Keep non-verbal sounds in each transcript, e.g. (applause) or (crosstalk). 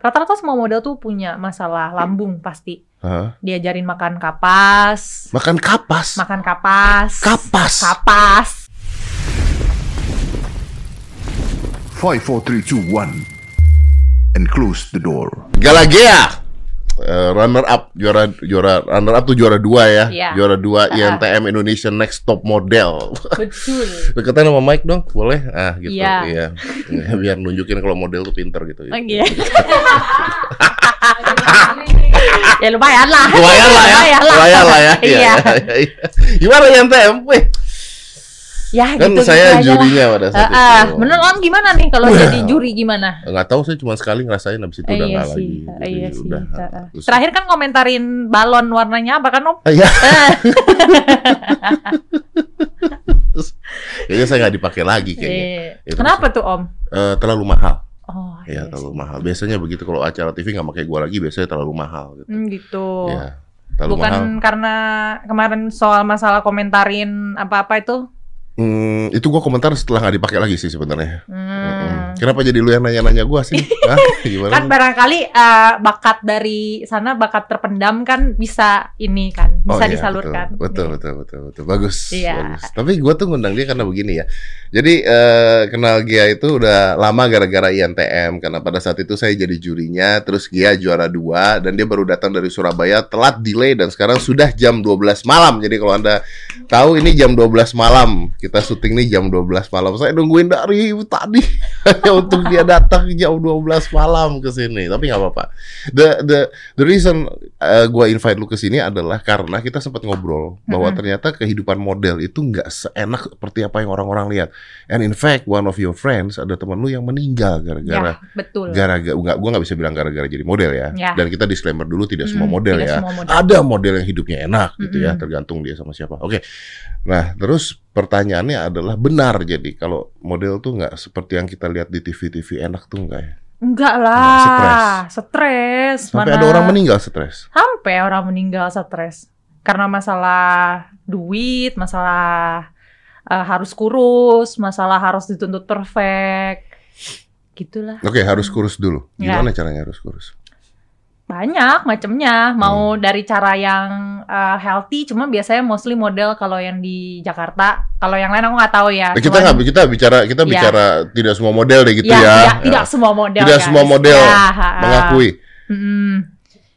Rata-rata semua model tuh punya masalah lambung pasti. Hah? Diajarin makan kapas, Makan kapas. makan kapas, Kapas. kapas. 5, 4, 3, 2, 1. And close the door. Galagea. Eh, runner up juara juara runner up tuh juara dua ya. Iya. Juara dua Ah. INTM Indonesia Next Top Model. Betul. (laughs) Deketan sama Mike dong, boleh? Ah gitu. Iya. Iya. Biar nunjukin kalau model tuh pinter gitu. Oh, iya. (laughs) ya lumayan lah. Lumayan lah ya. Lumayan lah. Ya. (laughs) Iya. iya. Gimana INTM? Weh, Ya kan gitu. saya gitu lah. jurinya pada saat ah. itu. Bener om gimana nih kalau jadi juri gimana? Nggak tahu saya cuma sekali ngerasain habis itu Eh, udah iya nggak lagi. Jadi iya sih. udah. Ah. Terus- Terakhir kan komentarin balon warnanya apa kan om? Iya. (laughs) Kayaknya saya nggak dipakai lagi kayaknya. eh, Itu Kenapa tuh om? Eh, terlalu mahal. Oh Ya iya terlalu sih. mahal. Biasanya begitu kalau acara TV nggak pakai gua lagi, biasanya terlalu mahal gitu. Hmm, gitu. Ya, terlalu Bukan mahal. karena kemarin soal masalah komentarin apa-apa itu? Hmm, itu gua komentar setelah nggak dipakai lagi sih sebenarnya. Hmm. Mm-mm. Kenapa jadi lu yang nanya-nanya gua sih? (laughs) Hah? Gimana? Kan barangkali eh, bakat dari sana bakat terpendam kan bisa ini kan Oh, bisa iya, disalurkan. Betul, betul, betul, betul, betul. Bagus, Iya. bagus. Tapi gua tuh ngundang dia karena begini ya. Jadi eh, kenal Gia itu udah lama gara-gara INTM karena pada saat itu saya jadi jurinya, terus Gia juara dua dan dia baru datang dari Surabaya telat delay dan sekarang sudah jam 12 malam. Jadi kalau Anda tahu ini jam 12 malam, kita syuting nih jam 12 malam. Saya nungguin dari tadi (laughs) (laughs) untuk dia datang jam 12 malam ke sini. Tapi nggak apa-apa. The the the reason uh, gua invite lu ke sini adalah karena kita sempat ngobrol bahwa Mm-mm. ternyata kehidupan model itu nggak seenak seperti apa yang orang-orang lihat. And in fact, one of your friends ada teman lu yang meninggal gara-gara Ya, betul. gara-gara nggak gua nggak bisa bilang gara-gara jadi model ya. Ya. Dan kita disclaimer dulu tidak semua Hmm, model tidak ya. semua model. Ada model yang hidupnya enak gitu ya, tergantung dia sama siapa. Oke. Nah, terus pertanyaannya adalah benar jadi kalau model tuh nggak seperti yang kita lihat di TV-TV enak tuh enggak ya? Enggak lah, stres. Sampai Mana ada orang meninggal stres. sampai orang meninggal stres karena masalah duit, masalah eh, harus kurus, masalah harus dituntut perfect. Gitulah. Oke, harus kurus dulu. Ya. Gimana caranya harus kurus? Banyak macamnya, mau Hmm. dari cara yang eh, healthy, cuma biasanya mostly model kalau yang di Jakarta. Kalau yang lain aku nggak tahu ya. Kita nggak kita bicara kita Ya. bicara tidak semua model deh gitu ya, ya. tidak, Ya. tidak semua model. Tidak guys. semua model Ya, ha, ha. mengakui. Mm-mm.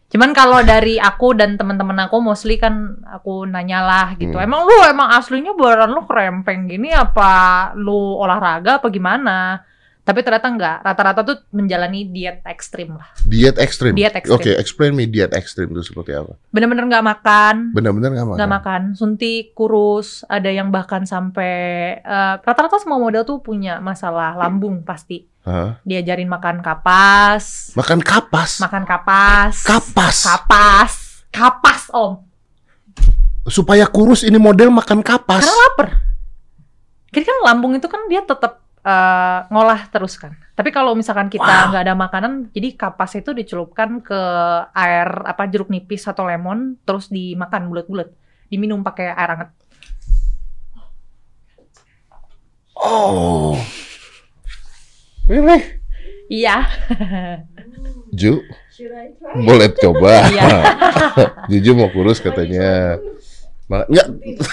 Cuman kalau dari aku dan teman-teman aku mostly kan aku nanyalah gitu. Hmm. Emang lu emang aslinya badan lu kerempeng gini apa lu olahraga apa gimana? Tapi ternyata enggak. Rata-rata tuh menjalani diet ekstrim lah. Diet ekstrim. Diet ekstrim. Oke, explain me diet ekstrim itu seperti apa? Bener-bener nggak makan, Benar-benar nggak makan. nggak makan, suntik, kurus, ada yang bahkan sampai eh, rata-rata semua model tuh punya masalah lambung pasti. Hah? Diajarin makan kapas, Makan kapas. makan kapas, Kapas. kapas, kapas om. Supaya kurus ini model makan kapas. Karena lapar. Jadi kan lambung itu kan dia tetap eh, ngolah terus kan. Tapi kalau misalkan kita Wow. nggak ada makanan, jadi kapas itu dicelupkan ke air apa jeruk nipis atau lemon, terus dimakan bulat-bulat, diminum pakai air hangat. Oh. Really? Iya. (laughs) Ju, boleh coba. (laughs) Iya. (laughs) Juju mau kurus katanya. Ma- Enggak,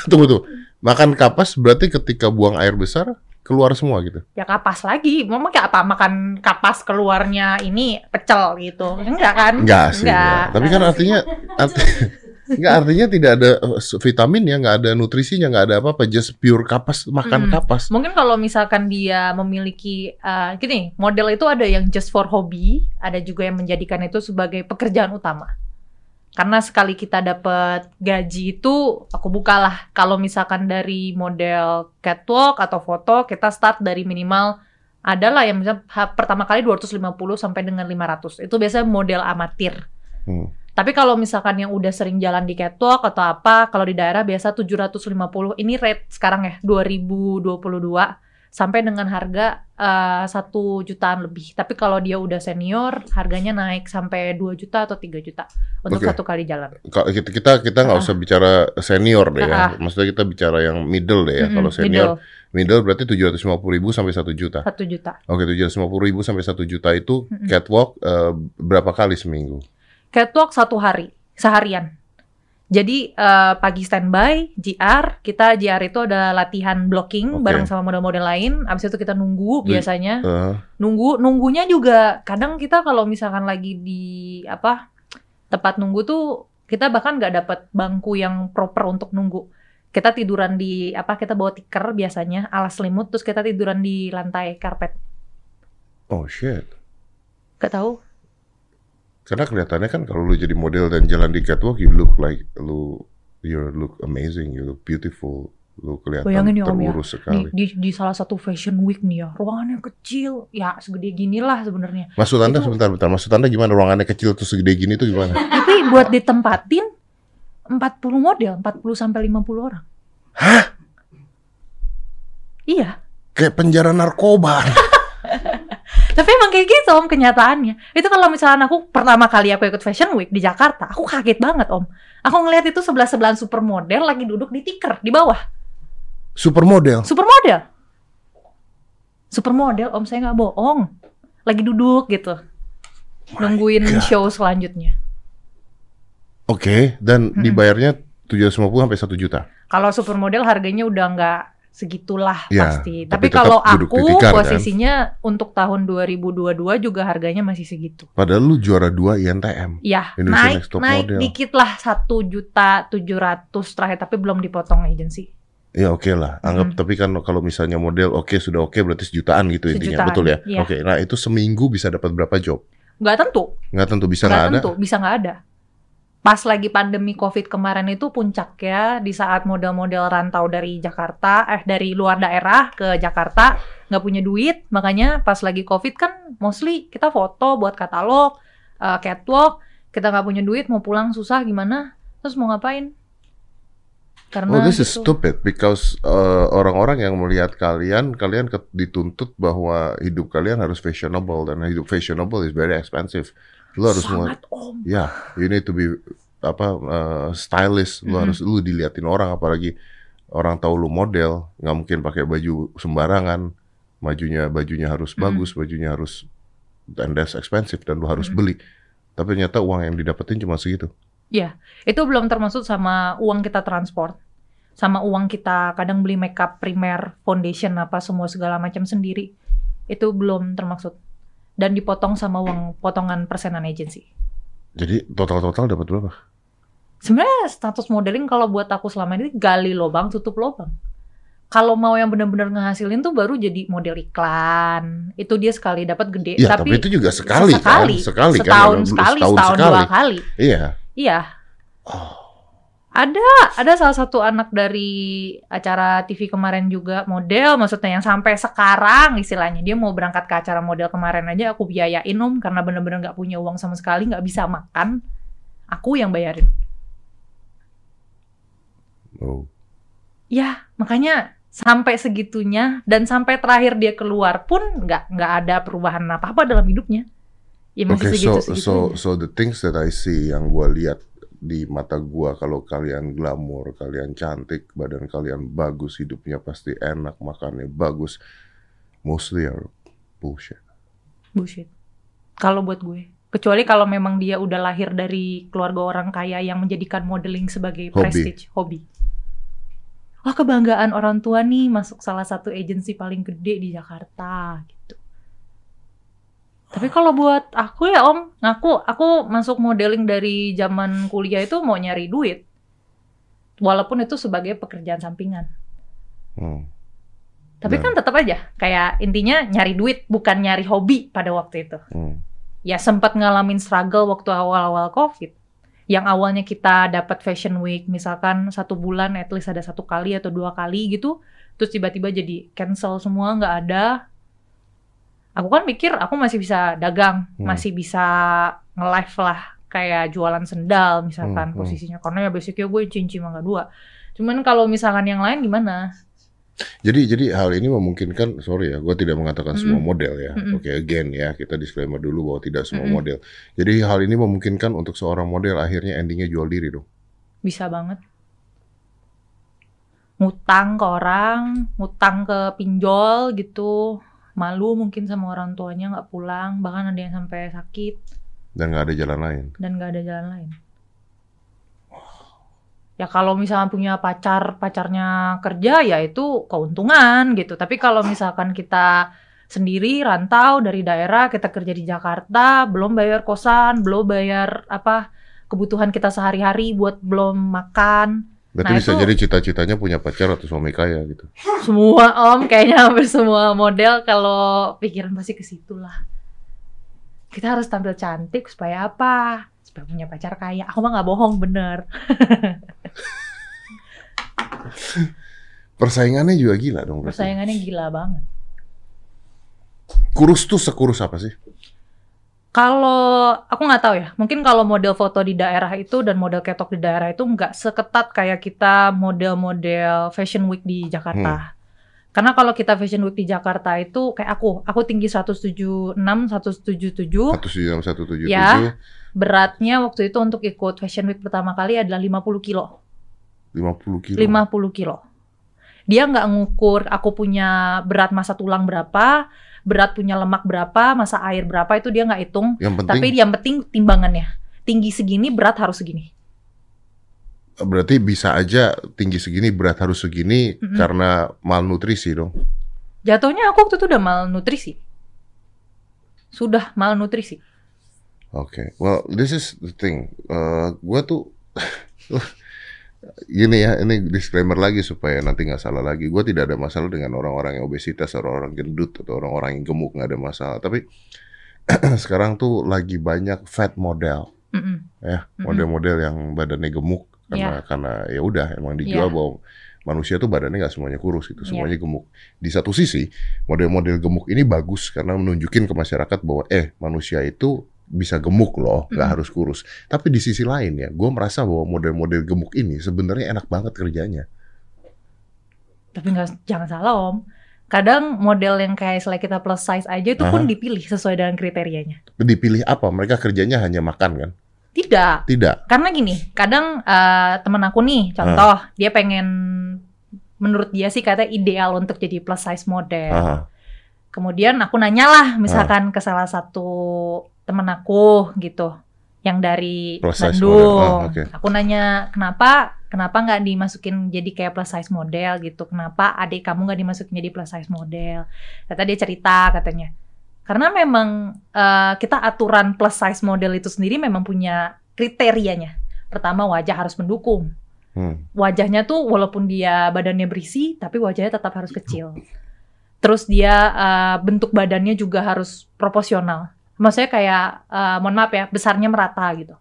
tunggu tuh. Makan kapas berarti ketika buang air besar keluar semua gitu. ya kapas lagi. Mau kayak apa? Makan kapas keluarnya ini pecel gitu. Enggak kan? Enggak sih. Enggak. enggak. Tapi kan artinya arti, (laughs) enggak artinya tidak ada uh, vitamin ya, enggak ada nutrisinya, enggak ada apa-apa, just pure kapas makan Mm. kapas. Mungkin kalau misalkan dia memiliki eh, gini, model itu ada yang just for hobby, ada juga yang menjadikan itu sebagai pekerjaan utama. Karena sekali kita dapat gaji itu, aku bukalah kalau misalkan dari model catwalk atau foto, kita start dari minimal adalah yang misalnya pertama kali 250 sampai dengan 500. Itu biasanya model amatir. Hmm. Tapi kalau misalkan yang udah sering jalan di catwalk atau apa, kalau di daerah biasa 750. Ini rate sekarang ya 2022 sampai dengan harga eh, satu jutaan lebih. Tapi kalau dia udah senior, harganya naik sampai 2 juta atau 3 juta untuk Oke. satu kali jalan. Kita kita kita nggak Ah. usah bicara senior deh ya. Ah. Maksudnya kita bicara yang middle deh ya. Mm-mm, Kalau senior middle. Middle berarti 750 ribu sampai 1 juta. Satu juta. Oke, 750 ribu sampai 1 juta itu catwalk eh, berapa kali seminggu? Catwalk satu hari, seharian. Jadi eh, pagi standby, GR, kita GR itu ada latihan blocking Oke. bareng sama model-model lain. Abis itu kita nunggu Jadi- biasanya. Eh, Nunggu, nunggunya juga kadang kita kalau misalkan lagi di apa tempat nunggu tuh kita bahkan nggak dapat bangku yang proper untuk nunggu. Kita tiduran di apa? Kita bawa tikar biasanya, alas selimut, terus kita tiduran di lantai karpet. oh shit. Gak tahu. Karena kelihatannya kan kalau lu jadi model dan jalan di catwalk, you look like lu you look amazing, you look beautiful, lu kelihatan Bayangin ya, ya. terurus Nih, sekali. di, di salah satu fashion week nih ya, ruangannya kecil, ya segede gini lah sebenarnya. Maksud anda Itu- sebentar, bentar. Maksud anda gimana ruangannya kecil tuh segede gini tuh gimana? (laughs) Tapi buat ditempatin 40 model, 40 sampai 50 orang. Hah? Iya, Kayak penjara narkoba. (laughs) tapi emang kayak gitu om kenyataannya. Itu kalau misalnya aku pertama kali aku ikut fashion week di Jakarta, aku kaget banget om. Aku ngeliat itu sebelah sebelahan supermodel lagi duduk di tikar di bawah. Supermodel. Supermodel. Supermodel om saya nggak bohong. Lagi duduk gitu. Nungguin God. show selanjutnya. Oke, dan Mm-mm. dibayarnya 750 sampai 1 juta. Kalau supermodel harganya udah nggak segitulah Ya, pasti. tapi Tapi, kalau aku tikar, kan? posisinya untuk tahun 2022 juga harganya masih segitu. Padahal lu juara 2 INTM. Ya, Indonesia naik Next Top naik Model. dikit lah satu juta tujuh ratus terakhir, tapi belum dipotong agensi. Ya oke lah, anggap Mm. tapi kan kalau misalnya model oke sudah oke berarti sejutaan gitu intinya, Sejutaan, betul ya? iya. Oke, nah itu seminggu bisa dapat berapa job? Nggak tentu, Nggak tentu bisa nggak ada. tentu, bisa nggak ada. Pas lagi pandemi COVID kemarin itu puncaknya di saat model-model rantau dari Jakarta, eh dari luar daerah ke Jakarta nggak punya duit, makanya pas lagi COVID kan mostly kita foto buat katalog, eh, catwalk, kita nggak punya duit mau pulang susah gimana, terus mau ngapain? Oh, Karena this is gitu. stupid because uh, orang-orang yang melihat kalian, kalian dituntut bahwa hidup kalian harus fashionable dan hidup fashionable is very expensive. Lu harus mulai, sangat om. ya, you need to be apa uh, stylish. Lu Mhm. harus lu diliatin orang, apalagi orang tahu lu model, nggak mungkin pakai baju sembarangan. Bajunya bajunya harus Mhm. bagus, bajunya harus and that's expensive dan lu harus Mhm. beli. Tapi ternyata uang yang didapetin cuma segitu. Itu belum termasuk sama uang kita transport. Sama uang kita kadang beli makeup primer, foundation apa semua segala macam sendiri. Itu belum termasuk. Dan dipotong sama uang potongan persenan agency. Jadi total-total dapat berapa? Sebenarnya status modeling kalau buat aku selama ini gali lobang, tutup lobang. Kalau mau yang benar-benar ngehasilin tuh baru jadi model iklan. Itu dia sekali dapat gede. Ya, tapi, itu juga sekali, sekali, kan? Sekali kan? setahun Belum- sekali, setahun setahun sekali. dua kali. Iya. Iya. Oh. Ada, ada salah satu anak dari acara TV kemarin juga model, maksudnya yang sampai sekarang istilahnya dia mau berangkat ke acara model kemarin aja aku biayain om karena bener-bener nggak punya uang sama sekali, nggak bisa makan, aku yang bayarin. Oh. Ya, makanya sampai segitunya dan sampai terakhir dia keluar pun nggak nggak ada perubahan apa apa dalam hidupnya. Ya masih so segitu so so the things that I see yang gua lihat di mata gua kalau kalian glamor, kalian cantik, badan kalian bagus, hidupnya pasti enak, makannya bagus. Mostly are bullshit. Bullshit. Kalau buat gue. Kecuali kalau memang dia udah lahir dari keluarga orang kaya yang menjadikan modeling sebagai Hobi. prestige, hobi. Wah kebanggaan orang tua nih masuk salah satu agensi paling gede di Jakarta gitu. Tapi kalau buat aku ya om, aku aku masuk modeling dari zaman kuliah itu mau nyari duit. Walaupun itu sebagai pekerjaan sampingan. Hmm. Tapi Dan- kan tetap aja kayak intinya nyari duit bukan nyari hobi pada waktu itu. Hmm. ya sempat ngalamin struggle waktu awal-awal COVID. Yang awalnya kita dapat fashion week, misalkan satu bulan at least ada satu kali atau dua kali gitu, terus tiba-tiba jadi cancel semua, nggak ada. Aku kan mikir aku masih bisa dagang, Hmm. masih bisa nge-live lah, kayak jualan sendal misalkan Hmm, hmm. posisinya. Karena ya basicnya gue cincin mangga dua. Cuman kalau misalkan yang lain gimana? Jadi jadi hal ini memungkinkan, sorry ya, gua tidak mengatakan Mm-mm. semua model ya. Mm-mm. Oke, again ya, kita disclaimer dulu bahwa tidak semua Mm-mm. model. Jadi hal ini memungkinkan untuk seorang model akhirnya endingnya jual diri dong. Bisa banget. ngutang ke orang, ngutang ke pinjol gitu, malu mungkin sama orang tuanya nggak pulang, bahkan ada yang sampai sakit Dan nggak ada jalan lain. dan nggak ada jalan lain. Ya kalau misalnya punya pacar, pacarnya kerja ya itu keuntungan gitu. Tapi kalau misalkan kita sendiri rantau dari daerah, kita kerja di Jakarta, belum bayar kosan, belum bayar apa kebutuhan kita sehari-hari buat belum makan. Berarti Nah, bisa itu- jadi cita-citanya punya pacar atau suami kaya gitu. Semua om kayaknya hampir semua model kalau pikiran pasti ke situ lah. Kita harus tampil cantik supaya apa? Supaya punya pacar kaya. Aku mah nggak bohong bener. (laughs) Persaingannya juga gila dong. berarti. Persaingannya gila banget. Kurus tuh sekurus apa sih? Kalau aku nggak tahu ya, mungkin kalau model foto di daerah itu dan model ketok di daerah itu nggak seketat kayak kita model-model fashion week di Jakarta. Karena kalau kita fashion week di Jakarta itu kayak aku, aku tinggi 176, 177, 176177. Ya. beratnya waktu itu untuk ikut fashion week pertama kali adalah 50 kilo. 50 kilo. 50 kilo. Dia nggak ngukur aku punya berat masa tulang berapa, berat punya lemak berapa, masa air berapa itu dia nggak hitung. Yang penting Tapi yang penting timbangannya. Tinggi segini, berat harus segini. berarti bisa aja tinggi segini berat harus segini Mm-mm. karena malnutrisi dong. Jatuhnya aku waktu itu udah malnutrisi. Sudah malnutrisi. Oke, well this is the thing. Eh, gua tuh (laughs) gini ya, ini disclaimer lagi supaya nanti nggak salah lagi. Gua tidak ada masalah dengan orang-orang yang obesitas, orang-orang gendut atau orang-orang yang gemuk nggak ada masalah. Tapi (clears throat) sekarang tuh lagi banyak fat model, Mm-mm. ya Mm-mm. model-model yang badannya gemuk karena karena ya udah emang dijual Iya. bahwa manusia tuh badannya nggak semuanya kurus gitu, Iya. semuanya gemuk. Di satu sisi model-model gemuk ini bagus karena menunjukin ke masyarakat bahwa eh manusia itu bisa gemuk loh, nggak Mm. harus kurus. Tapi di sisi lain ya, gue merasa bahwa model-model gemuk ini sebenarnya enak banget kerjanya. Tapi nggak jangan salah om. Kadang model yang kayak selain kita plus size aja itu pun Aha. dipilih sesuai dengan kriterianya. Dipilih apa? Mereka kerjanya hanya makan kan? Tidak. Tidak. Karena gini, kadang eh, temen aku nih, contoh dia pengen menurut dia sih kata ideal untuk jadi plus size model. Aha. Kemudian aku nanya lah, misalkan ke salah satu temen aku gitu, yang dari Plus Bandung. model. Ah, oke. Aku nanya kenapa, kenapa nggak dimasukin jadi kayak plus size model gitu? Kenapa adik kamu nggak dimasukin jadi plus size model? Kata dia cerita katanya. Karena memang eh, kita aturan plus size model itu sendiri memang punya kriterianya. Pertama wajah harus mendukung. Hmm. Wajahnya tuh walaupun dia badannya berisi, tapi wajahnya tetap harus kecil. Terus dia eh, bentuk badannya juga harus proporsional. Maksudnya kayak, eh, mohon maaf ya, besarnya merata gitu.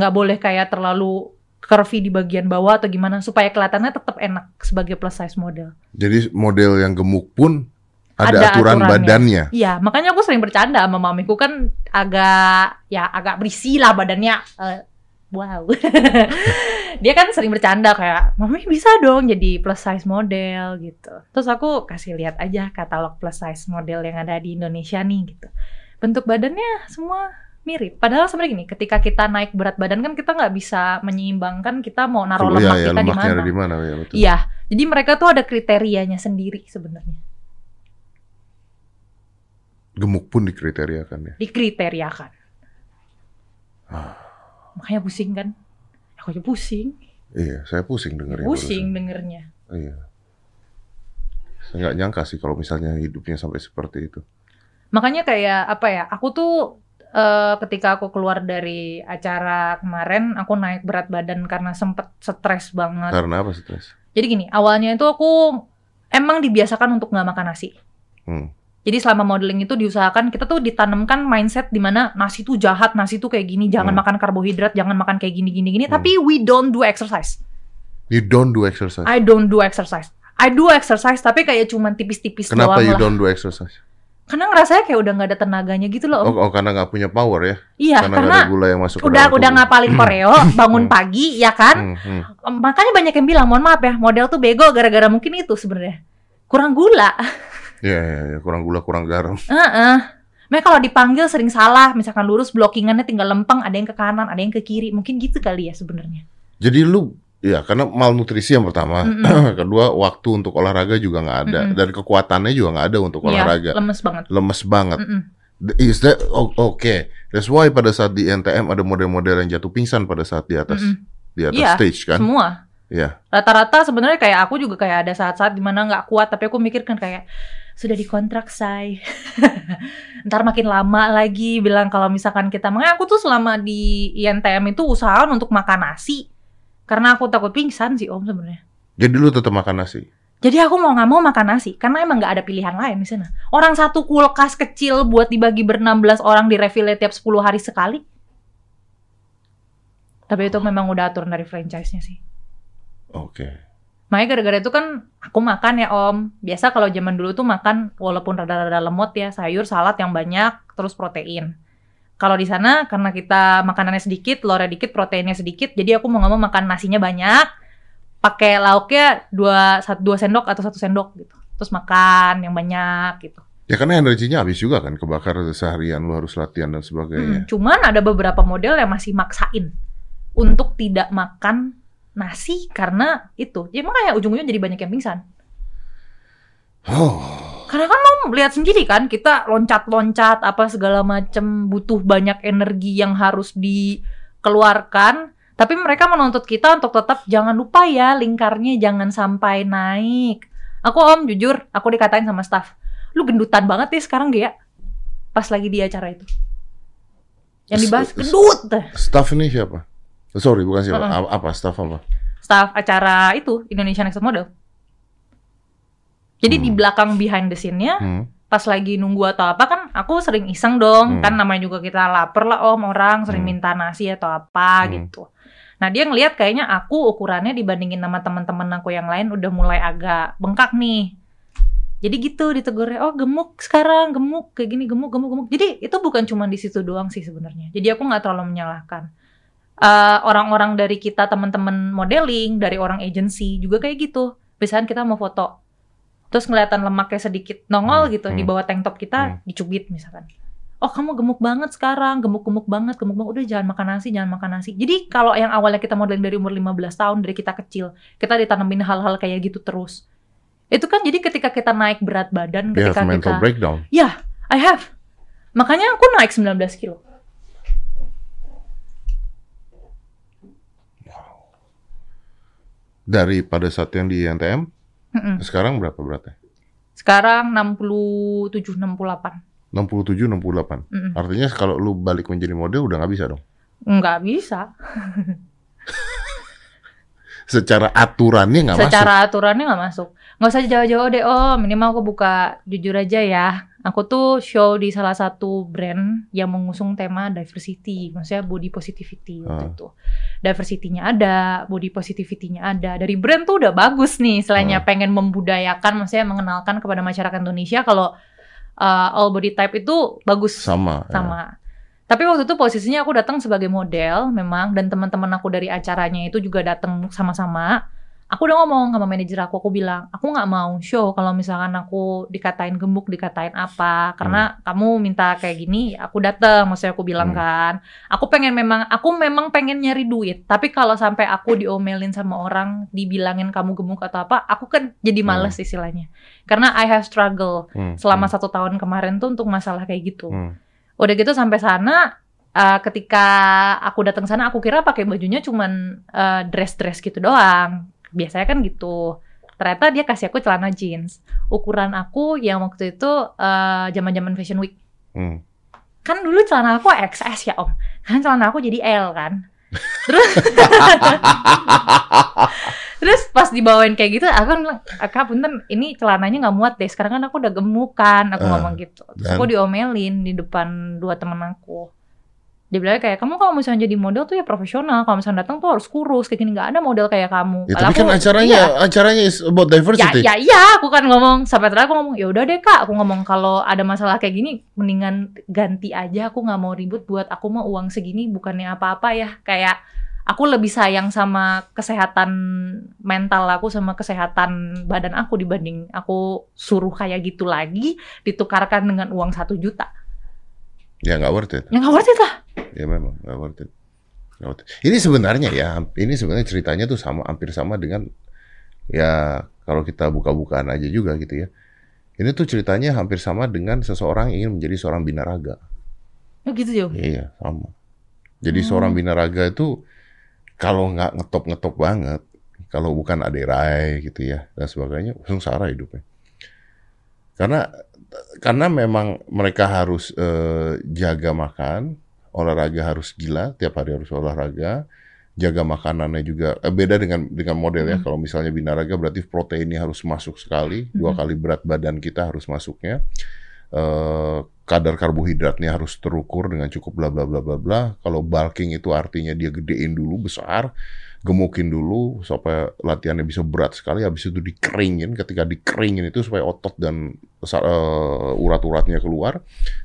Nggak boleh kayak terlalu curvy di bagian bawah atau gimana, supaya kelihatannya tetap enak sebagai plus size model. Jadi model yang gemuk pun ada, Ada aturan aturannya. badannya. Iya, makanya aku sering bercanda sama mamiku kan agak ya agak berisi lah badannya. Eh, wow. (laughs) Dia kan sering bercanda kayak, "Mami bisa dong jadi plus size model." gitu. Terus aku kasih lihat aja katalog plus size model yang ada di Indonesia nih gitu. Bentuk badannya semua mirip. Padahal sebenarnya gini, ketika kita naik berat badan kan kita nggak bisa menyeimbangkan kita mau naruh Coba, lemak ya, ya, kita di mana. ada di mana ya betul. Iya, jadi mereka tuh ada kriterianya sendiri sebenarnya. Gemuk pun dikriteriakan ya. dikriteriakan. Ah. Makanya pusing kan? Aku aja pusing, Iya, saya pusing dengernya. pusing barusan. dengernya. Iya. Saya nggak nyangka sih kalau misalnya hidupnya sampai seperti itu. Makanya kayak apa ya? Aku tuh eh, ketika aku keluar dari acara kemarin, aku naik berat badan karena sempet stres banget. Karena apa stres? Jadi gini, awalnya itu aku emang dibiasakan untuk nggak makan nasi. Hmm. Jadi selama modeling itu diusahakan kita tuh ditanamkan mindset di mana nasi tuh jahat, nasi tuh kayak gini, jangan Hmm. makan karbohidrat, jangan makan kayak gini gini gini. Hmm. Tapi we don't do exercise. You don't do exercise. I don't do exercise. I do exercise tapi kayak cuman tipis-tipis Kenapa doang you lah. don't do exercise? Karena ngerasanya kayak udah nggak ada tenaganya gitu loh. Oh, oh, karena nggak punya power ya? iya, karena karena ada gula yang masuk udah udah ngapalin (clears throat) koreo, bangun Hmm. pagi ya kan. Hmm, hmm. Makanya banyak yang bilang, mohon maaf ya, model tuh bego gara-gara mungkin itu sebenarnya. Kurang gula. (laughs) Iya, iya, iya, kurang gula, kurang garam. Heeh. Makanya kalau dipanggil sering salah, misalkan lurus blockingannya tinggal lempeng, ada yang ke kanan, ada yang ke kiri, mungkin gitu kali ya sebenarnya. Jadi lu Iya, karena malnutrisi yang pertama. (clears throat) Kedua, waktu untuk olahraga juga nggak ada. Mm-mm. Dan kekuatannya juga nggak ada untuk olahraga. Iya, lemes banget. Lemes banget. Mm-mm. Is that oh, oke? That's why pada saat di NTM ada model-model yang jatuh pingsan pada saat di atas Mm-mm. di atas Iya, stage kan? Semua. Iya. Rata-rata sebenarnya kayak aku juga kayak ada saat-saat di mana nggak kuat, tapi aku mikirkan kayak sudah dikontrak say. (laughs) Ntar makin lama lagi bilang kalau misalkan kita, makanya aku tuh selama di INTM itu usahakan untuk makan nasi. Karena aku takut pingsan sih om sebenarnya. Jadi lu tetap makan nasi. Jadi aku mau nggak mau makan nasi karena emang nggak ada pilihan lain di sana. Orang satu kulkas kecil buat dibagi ber-16 orang di refill tiap 10 hari sekali. Tapi itu memang udah aturan dari franchise-nya sih. Oke. Makanya gara-gara itu kan aku makan ya om. Biasa kalau zaman dulu tuh makan walaupun rada-rada lemot ya sayur, salad yang banyak, terus protein. Kalau di sana karena kita makanannya sedikit, telurnya dikit, proteinnya sedikit, jadi aku mau nggak mau makan nasinya banyak, pakai lauknya dua satu dua sendok atau satu sendok gitu. Terus makan yang banyak gitu. Ya karena energinya habis juga kan kebakar seharian lu harus latihan dan sebagainya. Mm, cuman ada beberapa model yang masih maksain untuk tidak makan nasi karena itu. Ya makanya ujung-ujungnya jadi banyak yang pingsan. Oh. Karena kan lo lihat sendiri kan, kita loncat-loncat apa segala macem butuh banyak energi yang harus dikeluarkan. Tapi mereka menuntut kita untuk tetap jangan lupa ya lingkarnya jangan sampai naik. Aku om jujur, aku dikatain sama staff, lu gendutan banget ya sekarang Gea. Pas lagi di acara itu. Yang dibahas gendut. Staff ini siapa? Sorry, bukan siapa. A- Apa staff apa? Staff acara itu Indonesia Next Model. Jadi di Hmm. belakang behind the scene-nya Hmm. pas lagi nunggu atau apa kan aku sering iseng dong Hmm. kan namanya juga kita lapar lah om orang sering Hmm. minta nasi atau apa Hmm. gitu nah dia ngelihat kayaknya aku ukurannya dibandingin sama teman-teman aku yang lain udah mulai agak bengkak nih jadi gitu ditegurnya oh gemuk sekarang gemuk kayak gini gemuk gemuk gemuk jadi itu bukan cuma di situ doang sih sebenarnya jadi aku nggak terlalu menyalahkan Eh, orang-orang dari kita teman-teman modeling dari orang agency juga kayak gitu misalkan kita mau foto terus kelihatan lemaknya sedikit nongol Hmm, gitu hmm. di bawah tank top kita Hmm. dicubit misalkan. Oh kamu gemuk banget sekarang gemuk-gemuk banget gemuk banget. Udah jangan makan nasi jangan makan nasi. Jadi kalau yang awalnya kita modeling dari umur 15 tahun dari kita kecil kita ditanamin hal-hal kayak gitu terus. Itu kan jadi ketika kita naik berat badan They have ketika mental kita breakdown. ya I have. Makanya aku naik 19 kilo. Dari pada saat yang di NTM, Mm-mm. sekarang berapa beratnya? sekarang 67 68 67, 68. Mm-mm. Artinya kalau lu balik menjadi model udah nggak bisa dong. nggak bisa (laughs) Secara aturannya nggak masuk. secara aturannya nggak masuk nggak usah jauh-jauh deh om minimal aku buka jujur aja ya aku tuh show di salah satu brand yang mengusung tema diversity maksudnya body positivity waktu Ah. itu diversity-nya ada body positivity-nya ada dari brand tuh udah bagus nih selainnya Ah. pengen membudayakan maksudnya mengenalkan kepada masyarakat Indonesia kalau uh, all body type itu bagus Sama. ya. sama. Tapi waktu itu posisinya aku datang sebagai model memang dan teman-teman aku dari acaranya itu juga datang sama-sama. Aku udah ngomong sama manajer aku, aku bilang, aku nggak mau show kalau misalkan aku dikatain gemuk, dikatain apa, karena kamu minta kayak gini, aku datang, maksudnya aku bilang Hmm. kan, aku pengen memang, aku memang pengen nyari duit, tapi kalau sampai aku diomelin sama orang, dibilangin kamu gemuk atau apa, aku kan jadi males istilahnya, karena I have struggle Hmm, selama hmm, satu tahun kemarin tuh untuk masalah kayak gitu. hmm. Udah gitu sampai sana uh, ketika aku datang sana aku kira pakai bajunya cuman uh, dress-dress gitu doang. Biasanya kan gitu. Ternyata dia kasih aku celana jeans. Ukuran aku yang waktu itu uh, zaman-zaman fashion week. Hmm. Kan dulu celana aku XS ya, Om. Kan celana aku jadi L kan. Terus (laughs) Terus pas dibawain kayak gitu, aku kan bilang, Kak punten ini celananya nggak muat deh. Sekarang kan aku udah gemuk kan, aku Ah, ngomong gitu. Terus dan? aku diomelin di depan dua temen aku. Dia bilang kayak, kamu kalau misalnya jadi model tuh ya profesional. Kalau misalnya datang tuh harus kurus, kayak gini. Nggak ada model kayak kamu. Ya, tapi kan aku- acaranya iya. acaranya is about Ya, diversity. ya, iya, aku kan ngomong sampai terakhir aku ngomong ya udah deh kak, aku ngomong kalau ada masalah kayak gini, mendingan ganti aja. Aku nggak mau ribut buat aku mau uang segini bukannya apa-apa ya. Kayak aku lebih sayang sama kesehatan mental aku sama kesehatan badan aku dibanding aku suruh kayak gitu lagi ditukarkan dengan uang satu juta. Ya nggak worth it. Ya nggak worth it lah. Ya memang nggak worth it. Ini sebenarnya ya, ini sebenarnya ceritanya tuh sama, hampir sama dengan ya kalau kita buka-bukaan aja juga gitu ya. Ini tuh ceritanya hampir sama dengan seseorang ingin menjadi seorang binaraga. Oh gitu ya. Iya, sama. Jadi Hmm. seorang binaraga itu kalau nggak ngetop-ngetop banget, kalau bukan aderai gitu ya dan sebagainya, sengsara hidupnya. Karena karena memang mereka harus eh, jaga makan, olahraga harus gila, tiap hari harus olahraga, jaga makanannya juga eh, beda dengan dengan model ya. Hmm. Kalau misalnya binaraga berarti proteinnya harus masuk sekali, dua Hmm. kali berat badan kita harus masuknya. Eh, kadar karbohidratnya harus terukur dengan cukup bla bla bla bla bla. Kalau bulking itu artinya dia gedein dulu besar, gemukin dulu supaya latihannya bisa berat sekali. Habis itu dikeringin. Ketika dikeringin itu supaya otot dan eh, urat-uratnya keluar,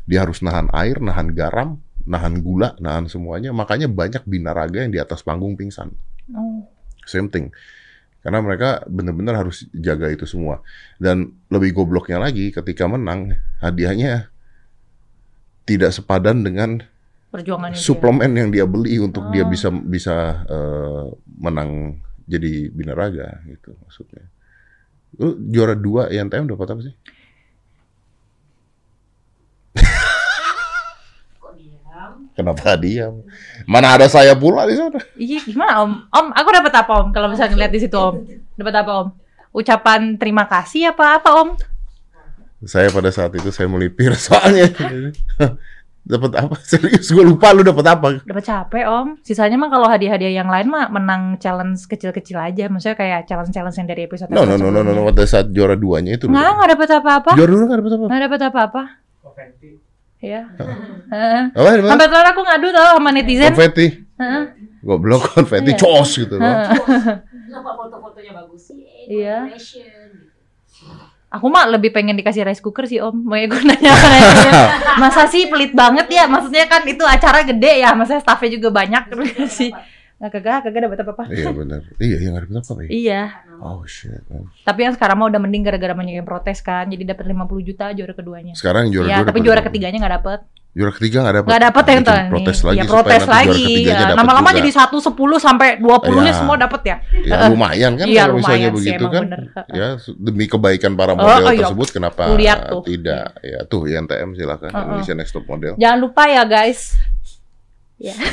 dia harus nahan air, nahan garam, nahan gula, nahan semuanya. Makanya banyak binaraga yang di atas panggung pingsan. Oh. Same thing. Karena mereka benar-benar harus jaga itu semua. Dan lebih gobloknya lagi ketika menang, hadiahnya tidak sepadan dengan Perjuangannya dia. suplemen yang dia beli untuk dia Ah. bisa bisa eh, menang jadi binaraga gitu maksudnya. Lu juara dua INTM dapat apa sih? Kenapa diam? Mana ada saya pula di sana? Iya, gimana Om? Om, aku dapat apa Om? Kalau misalnya ngeliat di situ Om, dapat apa Om? Ucapan terima kasih apa apa Om? Saya pada saat itu saya melipir (laughs) soalnya. dapat apa? (laughs) Serius gue lupa lu dapat apa? Dapat capek Om. Sisanya mah kalau hadiah-hadiah yang lain mah menang challenge kecil-kecil aja. Maksudnya kayak challenge-challenge yang dari episode No no no no no, no. pada saat juara duanya itu. Nggak, dapat. nggak dapat apa-apa. Juara dua nggak dapat apa? Nggak dapat apa-apa. Iya. (laughs) Apa? di mana? Sampai terakhir aku ngadu tau sama netizen. Konfeti. Heeh. Goblok konfeti Iya. cos gitu loh. Kenapa foto-fotonya bagus sih? Iya. Aku mah lebih pengen dikasih rice cooker sih Om. Mau gue nanya apa nanya. (laughs) Masa sih pelit banget ya? Maksudnya kan itu acara gede ya. Maksudnya staffnya juga banyak terus sih. Nggak kagak, kagak dapat apa-apa. Iya benar. Iya yang nggak dapat apa ya? Iya. Oh shit. man. Tapi yang sekarang mah udah mending gara-gara banyak yang protes kan. Jadi dapat 50 juta juara keduanya. Sekarang juara Iya, dua. tapi dapat juara ketiganya nggak dapet. Juara ketiga nggak dapat. Nggak dapet yang tuh. Protes nih. lagi. Ya protes lagi. Ya, dapat Lama-lama jadi 1, 10 sampai 20 nya Iya. semua dapet ya. Ya lumayan kan Iya, kalau misalnya lumayan sih, begitu kan. bener. (laughs) Ya demi kebaikan para Oh, model oh, iya. tersebut kenapa tuh. tidak? Ya tuh INTM silakan Uh-uh. Indonesia Next Top Model. Jangan lupa ya guys. Ya. (laughs)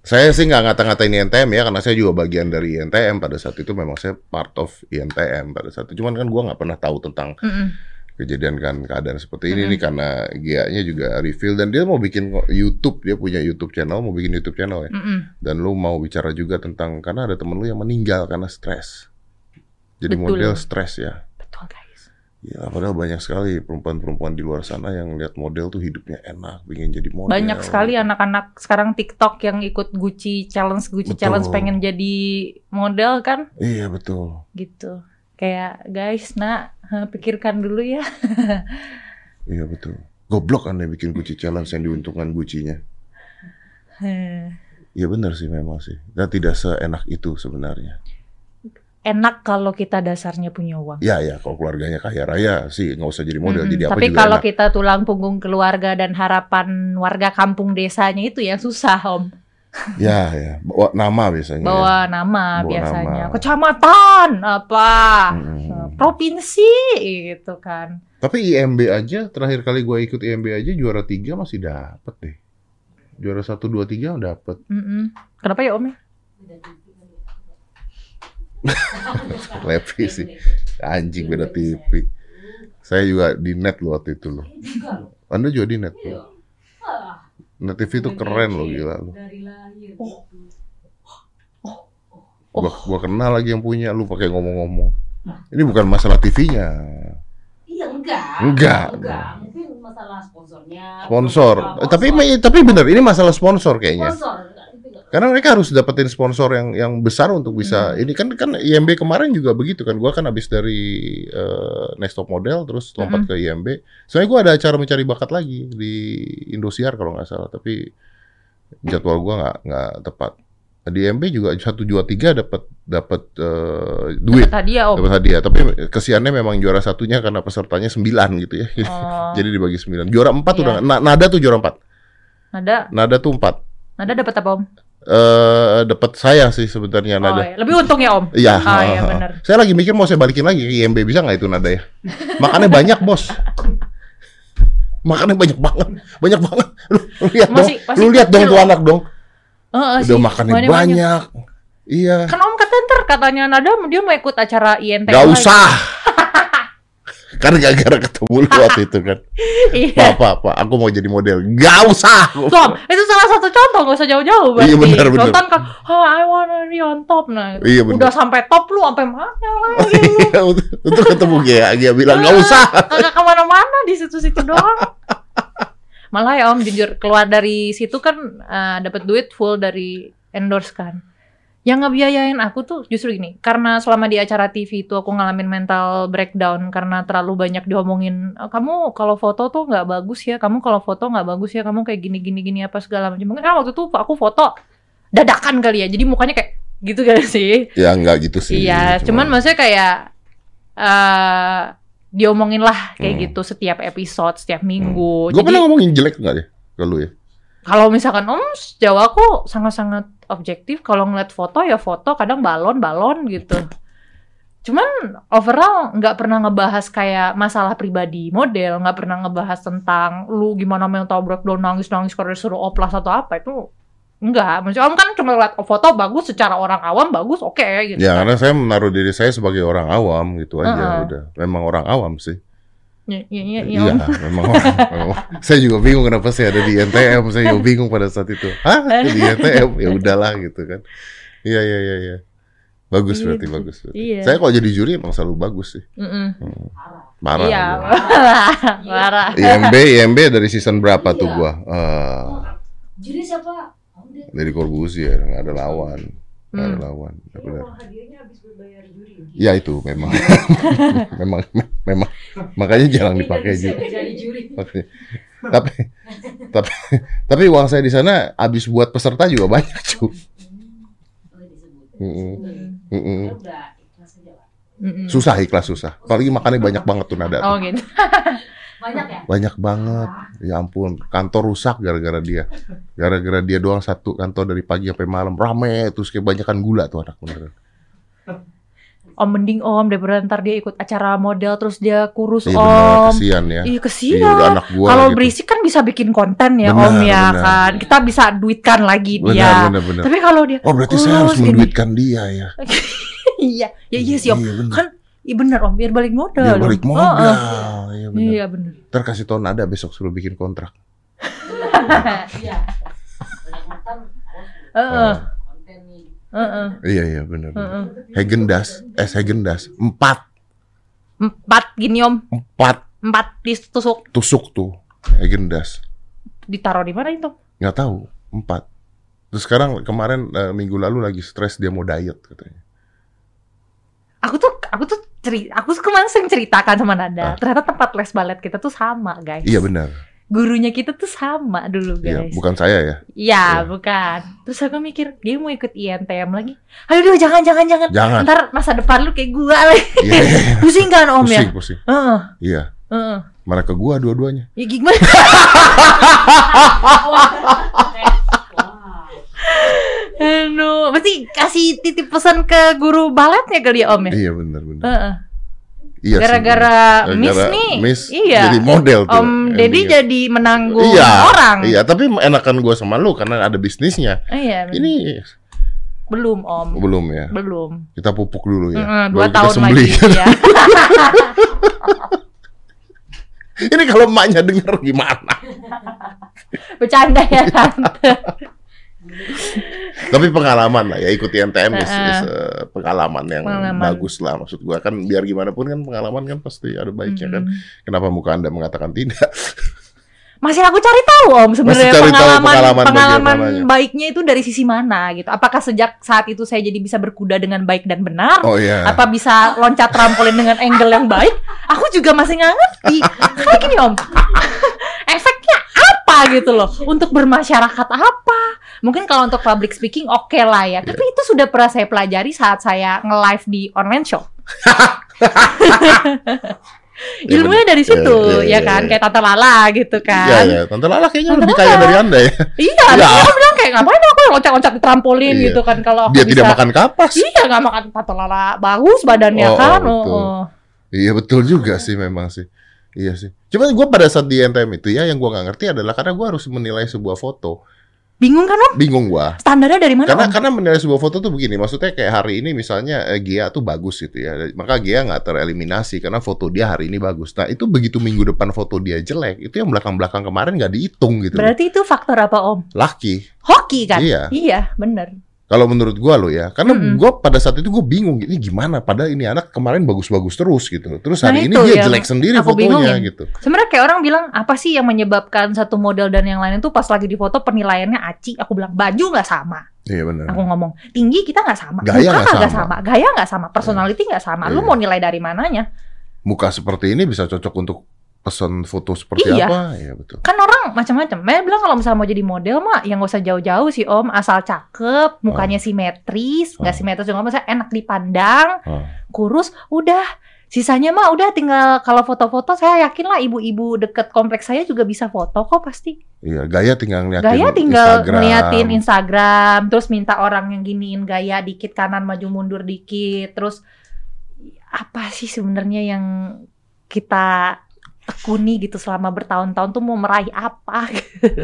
Saya sih nggak ngata-ngatain INTM ya karena saya juga bagian dari INTM pada saat itu memang saya part of INTM pada saat itu. Cuman kan gua nggak pernah tahu tentang Mm-mm. Kejadian kan keadaan seperti ini Mm-mm. nih karena Gia-nya juga reveal dan dia mau bikin YouTube dia punya YouTube channel mau bikin YouTube channel ya Mm-mm. dan lu mau bicara juga tentang karena ada temen lu yang meninggal karena stres jadi Betul. model stres ya Betul guys. ya padahal banyak sekali perempuan-perempuan di luar sana yang lihat model tuh hidupnya enak pengen jadi model Banyak sekali anak-anak sekarang TikTok yang ikut Gucci challenge Gucci Betul. challenge pengen jadi model kan iya betul gitu. Kayak guys, nak eh, pikirkan dulu ya. (laughs) iya betul goblok aneh bikin Gucci challenge yang diuntungkan Gucci-nya Eh, Iya benar sih memang sih dan tidak seenak itu sebenarnya Enak kalau kita dasarnya punya uang. Ya ya kalau keluarganya kaya raya sih nggak usah jadi model Mm-mm. jadi apa Tapi juga kalau enak. kita tulang punggung keluarga dan harapan warga kampung desanya itu yang susah om. Ya ya bawa nama biasanya. ya. Bawa nama Bawa biasanya, nama. kecamatan apa, eh, provinsi gitu kan. Tapi IMB aja terakhir kali gua ikut IMB aja juara tiga masih dapet deh. Juara satu dua tiga dapet. Mm-mm. Kenapa ya om? ya? (laughs) Ya. Levi sih anjing beda Iya, TV. Saya juga di net loh waktu itu loh. Anda juga di net Iya. loh. Net TV itu keren loh gila. Dari lahir. Oh. gitu. Gua, gua kenal lagi yang punya lu pakai ngomong-ngomong. Ini bukan masalah TV-nya. Iya enggak. Enggak. Enggak. Mungkin masalah sponsornya. Sponsor. Eh, tapi tapi bener ini masalah sponsor kayaknya. Sponsor. Karena mereka harus dapetin sponsor yang yang besar untuk bisa Hmm. ini kan kan IMB kemarin juga begitu kan. Gua kan habis dari eh, Next Top Model terus lompat Hmm. ke IMB. Soalnya gua ada acara mencari bakat lagi di Indosiar kalau nggak salah, tapi jadwal gua nggak nggak tepat. Di IMB juga satu juara tiga dapat dapat eh, duit, Dapat hadiah om. dapat hadiah. Tapi kesiannya memang juara satunya karena pesertanya sembilan gitu ya. (laughs) Oh, Jadi dibagi sembilan. Juara empat Iya. udah na- nada tuh juara empat. Nada, Nada tuh empat. Nada dapat apa om? Eh dapat saya sih sebenarnya Oh, nada. iya. Lebih untung ya Om. Iya. Oh, iya, heeh. benar. Saya lagi mikir mau saya balikin lagi ke IMB bisa nggak itu nada ya? (laughs) Makannya banyak bos. Makannya banyak banget, banyak banget. (laughs) Lu, lu lihat Masih- dong, masih lu lihat dong tuh anak dong. Heeh Udah sih, makannya banyak-banyak. banyak. Iya. Kan Om kata ntar katanya Nada dia mau ikut acara INT. Gak lagi. Karena gara-gara ketemu lu waktu itu kan. (laughs) Iya. Pak, pak, pak, aku mau jadi model. Gak usah. Om, itu salah satu contoh, gak usah jauh-jauh berarti. Iya, benar, benar. Sultan kan, oh, I wanna be on top. Nah, Iya, benar. udah sampai top lu, sampai mana lagi. (laughs) Iya, untuk ketemu Gia, Gia bilang gak usah. Kagak ke mana-mana di situ-situ doang. Malah ya Om, jujur, keluar dari situ kan eh, dapat duit full dari endorse kan. Yang ngebiayain aku tuh justru gini, karena selama di acara TV itu aku ngalamin mental breakdown karena terlalu banyak diomongin, "Eh, kamu kalau foto tuh nggak bagus ya, kamu kalau foto nggak bagus ya, kamu kayak gini gini gini apa segala macam. Mungkin kan waktu itu aku foto dadakan kali ya, jadi mukanya kayak gitu kan (laughs) sih. Ya nggak gitu sih. Iya, cuman maksudnya kayak eh diomongin lah kayak Hmm. gitu setiap episode, setiap minggu. Gue Jadi pernah ngomongin jelek nggak ya? Kalau ya. kalau misalkan om sejauh aku sangat-sangat objektif. Kalau ngeliat foto ya foto, kadang balon balon gitu. Cuman overall nggak pernah ngebahas kayak masalah pribadi model, nggak pernah ngebahas tentang lu gimana mental breakdown nangis nangis karena disuruh oplas atau apa itu enggak. Maksudnya om kan cuma lihat foto bagus secara orang awam bagus oke gitu. Ya kan. karena saya menaruh diri saya sebagai orang awam gitu aja Heeh. udah. Memang orang awam sih. Iya, iya, iya, Iya, Om. memang (laughs) saya juga bingung kenapa saya ada di NTM. Saya juga bingung pada saat itu. Hah? Di NTM? Ya udahlah gitu kan. Iya, iya, iya, iya. Bagus Iya, berarti bagus. berarti. iya. Saya kalau jadi juri emang selalu bagus sih. Mm-mm. Parah. Iya, gua. (laughs) parah. IMB, IMB dari season berapa tuh gua? Eh, Jadi siapa? Dari Corbusier nggak ada lawan. Nggak ada Hmm. lawan. Ya, benar. hadiahnya habis berbayar juri. Ya itu memang. (laughs) memang memang makanya jarang dipakai juga. Jadi juri. Tapi tapi tapi uang saya di sana habis buat peserta juga banyak cu. Hmm. Mm-mm. Ya. Mm-mm. Susah ikhlas susah. Apalagi makannya banyak banget tuh nada. Oh gitu. (laughs) Banyak ya? Banyak banget. Ya ampun, kantor rusak gara-gara dia. Gara-gara dia doang satu kantor dari pagi sampai malam rame terus kebanyakan gula tuh anak beneran. Om mending om daripada ntar dia ikut acara model terus dia kurus Iya bener, om. kesian ya. Iya Iya, kesian. udah anak gua Kalau gitu. berisik kan bisa bikin konten ya Benar, om ya benar. kan. Kita bisa duitkan lagi Benar, dia. benar, benar. Tapi kalau dia Oh berarti saya harus gini. menduitkan dia ya. (laughs) iya, ya iya sih om. Iya. Kan iya bener om biar balik modal. Biar balik Oh, modal. oh. Iya benar. Iya bener. Ntar kasih tau nada besok suruh bikin kontrak. Iya. Banyak makan. awas Heeh, konten nih. heeh, Iya iya benar. benar. heeh. Hagendas, es Hagendas, empat, Empat gini om, empat empat ditusuk tusuk tuh Hagendas. ditaruh di mana itu? Nggak tahu, empat. Terus sekarang kemarin eh, minggu lalu lagi stres dia mau diet katanya. Aku tuh aku tuh cerita, aku kemarin sering ceritakan sama Nada. Ah. Ternyata tempat les balet kita tuh sama guys. Iya benar. Gurunya kita tuh sama dulu Iya, guys. bukan saya ya. Iya, Iya. bukan. Terus aku mikir, dia mau ikut INTM lagi. Ayo deh, jangan, jangan, jangan. Jangan. Ntar masa depan lu kayak gua lagi. Iya, iya, iya. (laughs) Pusing kan om pusing, ya? pusing. Heeh, Iya. heeh. Mana ke gua dua-duanya. Ya gimana? (laughs) Aduh, pasti kasih titip pesan ke guru baletnya kali ya om ya? Iya benar benar. Heeh. Iya. sih, Gara-gara. Miss Gara-gara nih, Miss iya. jadi model tuh. Om Deddy jadi menanggung iya, orang. Iya, tapi enakan gua sama lu karena ada bisnisnya. Iya, bener. Ini belum om, belum ya. belum. Kita pupuk dulu ya. Mm-mm, Baru dua tahun lagi. Iya. (laughs) Ini kalau emaknya denger gimana? (laughs) Bercanda ya tante. (laughs) Tapi pengalaman lah ya ikut NTM is, is, uh, pengalaman yang Pengalaman. bagus lah maksud gua kan biar gimana pun kan pengalaman kan pasti ada baiknya kan. Mm. Kenapa muka Anda mengatakan tidak? (laughs) Masih aku cari tahu om sebenarnya tahu pengalaman pengalaman pengalaman ya. baiknya itu dari sisi mana gitu. Apakah sejak saat itu saya jadi bisa berkuda dengan baik dan benar? Oh iya. Apa bisa loncat trampolin dengan angle yang baik? Aku juga masih nggak ngerti. (laughs) Kayak gini om, apa gitu loh? Untuk bermasyarakat apa? Mungkin kalau untuk public speaking oke lah ya. Tapi itu sudah pernah saya pelajari saat saya nge-live di online shop. (laughs) Ya, Ilmunya dari bener. situ, Ya, ya, ya, ya, kan? ya. Kayak Tante Lala gitu Iya kan. ya, Tante Lala kayaknya Tante lebih Lala. kaya dari Anda ya. Iya, (laughs) Ya. aku bilang kayak ngapain aku loncat-loncat di trampolin Iya. gitu kan kalau Dia bisa. tidak makan kapas. Iya nggak makan patola bagus badannya Oh, kan. oh, Oh, betul. oh. Iya betul juga sih memang sih. Iya sih. Cuman gue pada saat di NTM itu ya yang gue nggak ngerti adalah karena gue harus menilai sebuah foto. Bingung kan om? Bingung gue. Standarnya dari mana Karena om? karena menilai sebuah foto tuh begini. Maksudnya kayak hari ini misalnya eh, Gia tuh bagus gitu ya. Maka Gia nggak tereliminasi karena foto dia hari ini bagus. Nah itu begitu minggu depan foto dia jelek. Itu yang belakang-belakang kemarin nggak dihitung gitu. Berarti itu faktor apa om? Laki. Hoki kan? Iya. Iya bener. Kalau menurut gua lo ya, karena Mm-mm. gua pada saat itu gue bingung ini gimana. Padahal ini anak kemarin bagus-bagus terus gitu. Terus Nah, hari ini itu dia jelek sendiri fotonya bingungin. gitu. Sebenarnya kayak orang bilang apa sih yang menyebabkan satu model dan yang lain itu pas lagi di foto penilaiannya aci. Aku bilang baju nggak sama. Iya benar. Aku ngomong tinggi kita nggak sama, Gaya muka nggak sama. sama. gaya nggak sama, personality nggak sama. Lu Iya. mau nilai dari mananya? Muka seperti ini bisa cocok untuk pesan foto seperti Iya. apa? Iya betul. Kan orang macam-macam. Saya bilang kalau misalnya mau jadi model mah yang gak usah jauh-jauh sih om, asal cakep, mukanya simetris, nggak Oh. simetris juga masa enak dipandang, Oh. kurus, udah. Sisanya mah udah tinggal kalau foto-foto saya yakin lah ibu-ibu deket kompleks saya juga bisa foto kok pasti. Iya, gaya tinggal ngeliatin Gaya tinggal Instagram. ngeliatin Instagram, terus minta orang yang giniin gaya dikit kanan maju mundur dikit, terus apa sih sebenarnya yang kita tekuni gitu selama bertahun-tahun tuh mau meraih apa? (laughs)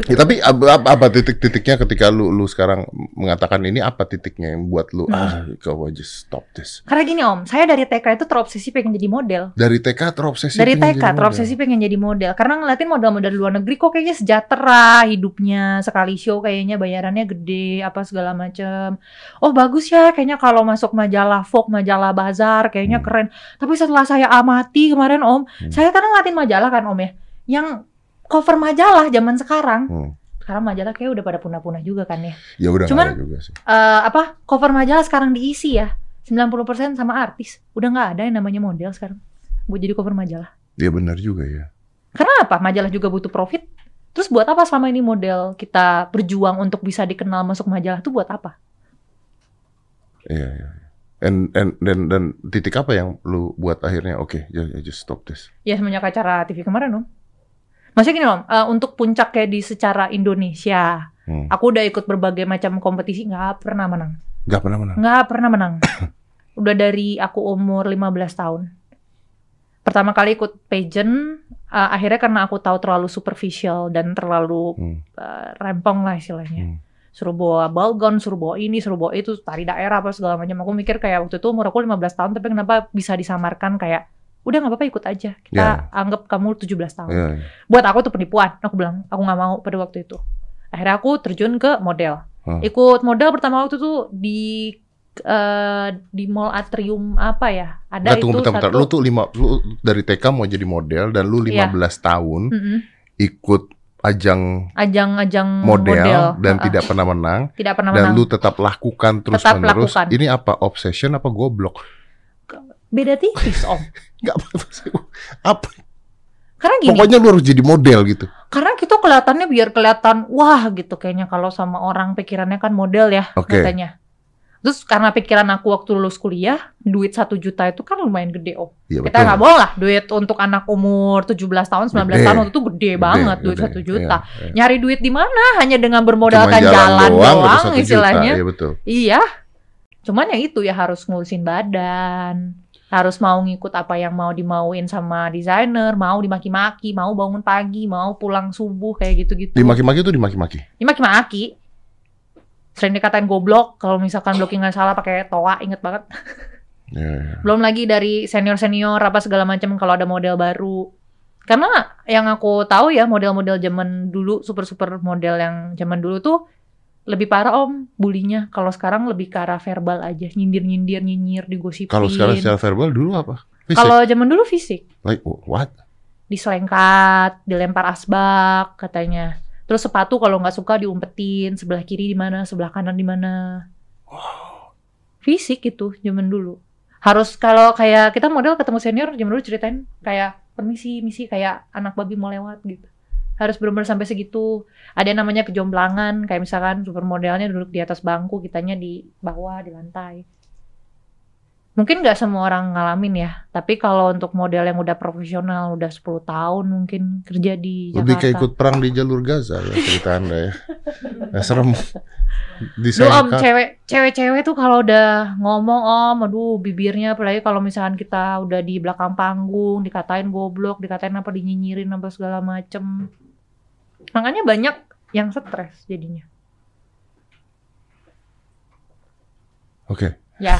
Ya, tapi apa, apa- titik-titiknya ketika lu lu sekarang mengatakan ini apa titiknya yang buat lu ah kau just stop this. Karena gini om, saya dari TK itu terobsesi pengen jadi model. Dari TK terobsesi Dari pengen TK jadi terobsesi model. pengen jadi model. Karena ngeliatin model-model luar negeri kok kayaknya sejahtera hidupnya, sekali show kayaknya bayarannya gede, apa segala macem. Oh bagus ya, kayaknya kalau masuk majalah Vogue, majalah Bazar, kayaknya Hmm. keren. Tapi setelah saya amati kemarin om, Hmm. saya kan ngeliatin majalah kan om ya, yang cover majalah zaman sekarang. Hmm. Sekarang majalah kayak udah pada punah-punah juga kan ya. Ya udah Cuman- juga sih. Eh, apa cover majalah sekarang diisi ya 90% sama artis. Udah nggak ada yang namanya model sekarang. Buat jadi cover majalah. Iya benar juga ya. Karena apa? Majalah juga butuh profit. Terus buat apa selama ini model kita berjuang untuk bisa dikenal masuk majalah tuh buat apa? Iya, iya. And, and, dan, dan titik apa yang lu buat akhirnya oke, ya ya, just stop this. Ya semenjak acara TV kemarin om. Maksudnya gini om, eh, untuk puncak kayak di secara Indonesia, Hmm. aku udah ikut berbagai macam kompetisi nggak pernah menang. Gak pernah menang. Nggak pernah menang. (coughs) udah dari aku umur 15 tahun. Pertama kali ikut pageant, eh, akhirnya karena aku tahu terlalu superficial dan terlalu Hmm. eh, rempong lah istilahnya. Hmm. Suruh bawa balgon, suruh bawa ini, suruh bawa itu, tari daerah apa segala macam. Aku mikir kayak waktu itu umur aku 15 tahun, tapi kenapa bisa disamarkan kayak udah nggak apa-apa ikut aja. Kita Ya. anggap kamu 17 tahun. Iya, iya. Buat aku itu penipuan. Aku bilang, aku nggak mau pada waktu itu. Akhirnya aku terjun ke model. Hmm. Ikut model pertama waktu itu di eh, di mall atrium apa ya? Ada Nggak, itu tunggu bentar, bentar. satu. Lu tuh lima, lu dari TK mau jadi model dan lu Iya. 15 tahun Mm-mm. ikut ajang ajang-ajang model, dan Heeh. tidak pernah menang tidak pernah dan menang. lu tetap lakukan terus Tetap menerus. lakukan. Ini apa obsession apa goblok? Beda tipis om. (laughs) Gak apa sih. Apa? Karena gini, Pokoknya lu harus jadi model gitu. karena kita kelihatannya biar kelihatan wah gitu kayaknya kalau sama orang pikirannya kan model ya Oke. katanya. Terus karena pikiran aku waktu lulus kuliah, duit satu juta itu kan lumayan gede om. Iya Kita nggak bohong lah, duit untuk anak umur 17 tahun, 19 Gede. tahun waktu itu gede, banget duit gede. satu juta. Iya, iya. Nyari duit di mana? Hanya dengan Cuma bermodalkan jalan, doang, udah satu juta. istilahnya. Iya betul. Iya. Cuman ya itu ya harus ngurusin badan. Harus mau ngikut apa yang mau dimauin sama desainer, mau dimaki-maki, mau bangun pagi, mau pulang subuh kayak gitu-gitu. Dimaki-maki tuh dimaki-maki. Dimaki-maki. Sering dikatain goblok kalau misalkan blockingan salah pakai toa, inget banget. Iya, iya. Belum lagi dari senior-senior apa segala macam kalau ada model baru. Karena yang aku tahu ya model-model zaman dulu, super-super model yang zaman dulu tuh lebih parah om bulinya. Kalau sekarang lebih ke arah verbal aja, nyindir-nyindir, nyinyir, digosipin. Kalau sekarang secara verbal dulu apa? Kalau zaman dulu fisik, Like, what? diselengkat, dilempar asbak katanya. Terus sepatu kalau nggak suka diumpetin, sebelah kiri di mana, sebelah kanan di mana. Fisik itu zaman dulu. Harus kalau kayak kita model ketemu senior zaman dulu ceritain kayak permisi, misi kayak anak babi mau lewat gitu. Harus benar-benar sampai segitu. Ada yang namanya kejomblangan, kayak misalkan supermodelnya duduk di atas bangku, kitanya di bawah di lantai. Mungkin nggak semua orang ngalamin ya, tapi kalau untuk model yang udah profesional, udah 10 tahun mungkin kerja di Jakarta. Lebih kayak ikut perang di jalur Gaza ya cerita Anda ya. Ya, serem. (laughs) Desain om, cewek, cewek-cewek tuh kalau udah ngomong om, aduh bibirnya apalagi kalau misalkan kita udah di belakang panggung, dikatain goblok, dikatain apa, dinyinyirin apa segala macem. Makanya banyak yang stres jadinya. Oke, Ya,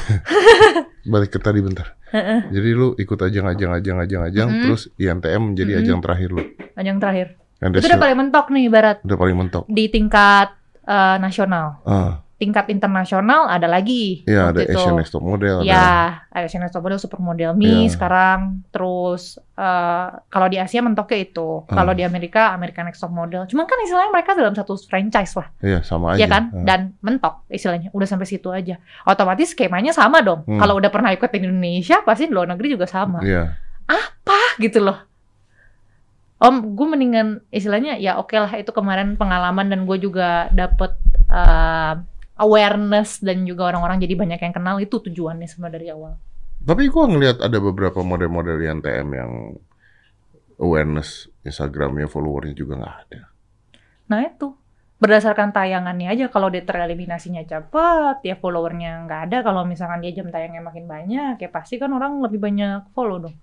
(laughs) balik ke tadi bentar. Jadi lu ikut ajang ajang ajang ajang ajang Mm-mm. terus INTM menjadi Mm-mm. ajang terakhir lu. yang terakhir. Itu udah paling mentok nih barat udah paling mentok. di tingkat eh, nasional. Ah, Tingkat internasional ada lagi. iya ada itu. Asian Next Top Model ada. Ya, ada Asian Next Top Model, Supermodel Mi Iya. sekarang. Terus eh, kalau di Asia mentoknya itu. Hmm. Kalau di Amerika, American Next Top Model. Cuman kan istilahnya mereka dalam satu franchise lah, Iya, sama aja. ya kan? Ah. Dan mentok istilahnya. Udah sampai situ aja. Otomatis skemanya sama dong. Hmm. Kalau udah pernah ikut di Indonesia, pasti di luar negeri juga sama. Iya. Apa gitu loh. Om, gue mendingan istilahnya ya oke lah itu kemarin pengalaman dan gue juga dapet eh, awareness dan juga orang-orang jadi banyak yang kenal itu tujuannya sebenarnya dari awal. Tapi gua ngelihat ada beberapa model-model INTM yang awareness Instagramnya followernya juga nggak ada. Nah itu. Berdasarkan tayangannya aja kalau dia tereliminasinya cepet ya followernya nggak ada. Kalau misalkan dia jam tayangnya makin banyak ya pasti kan orang lebih banyak follow dong.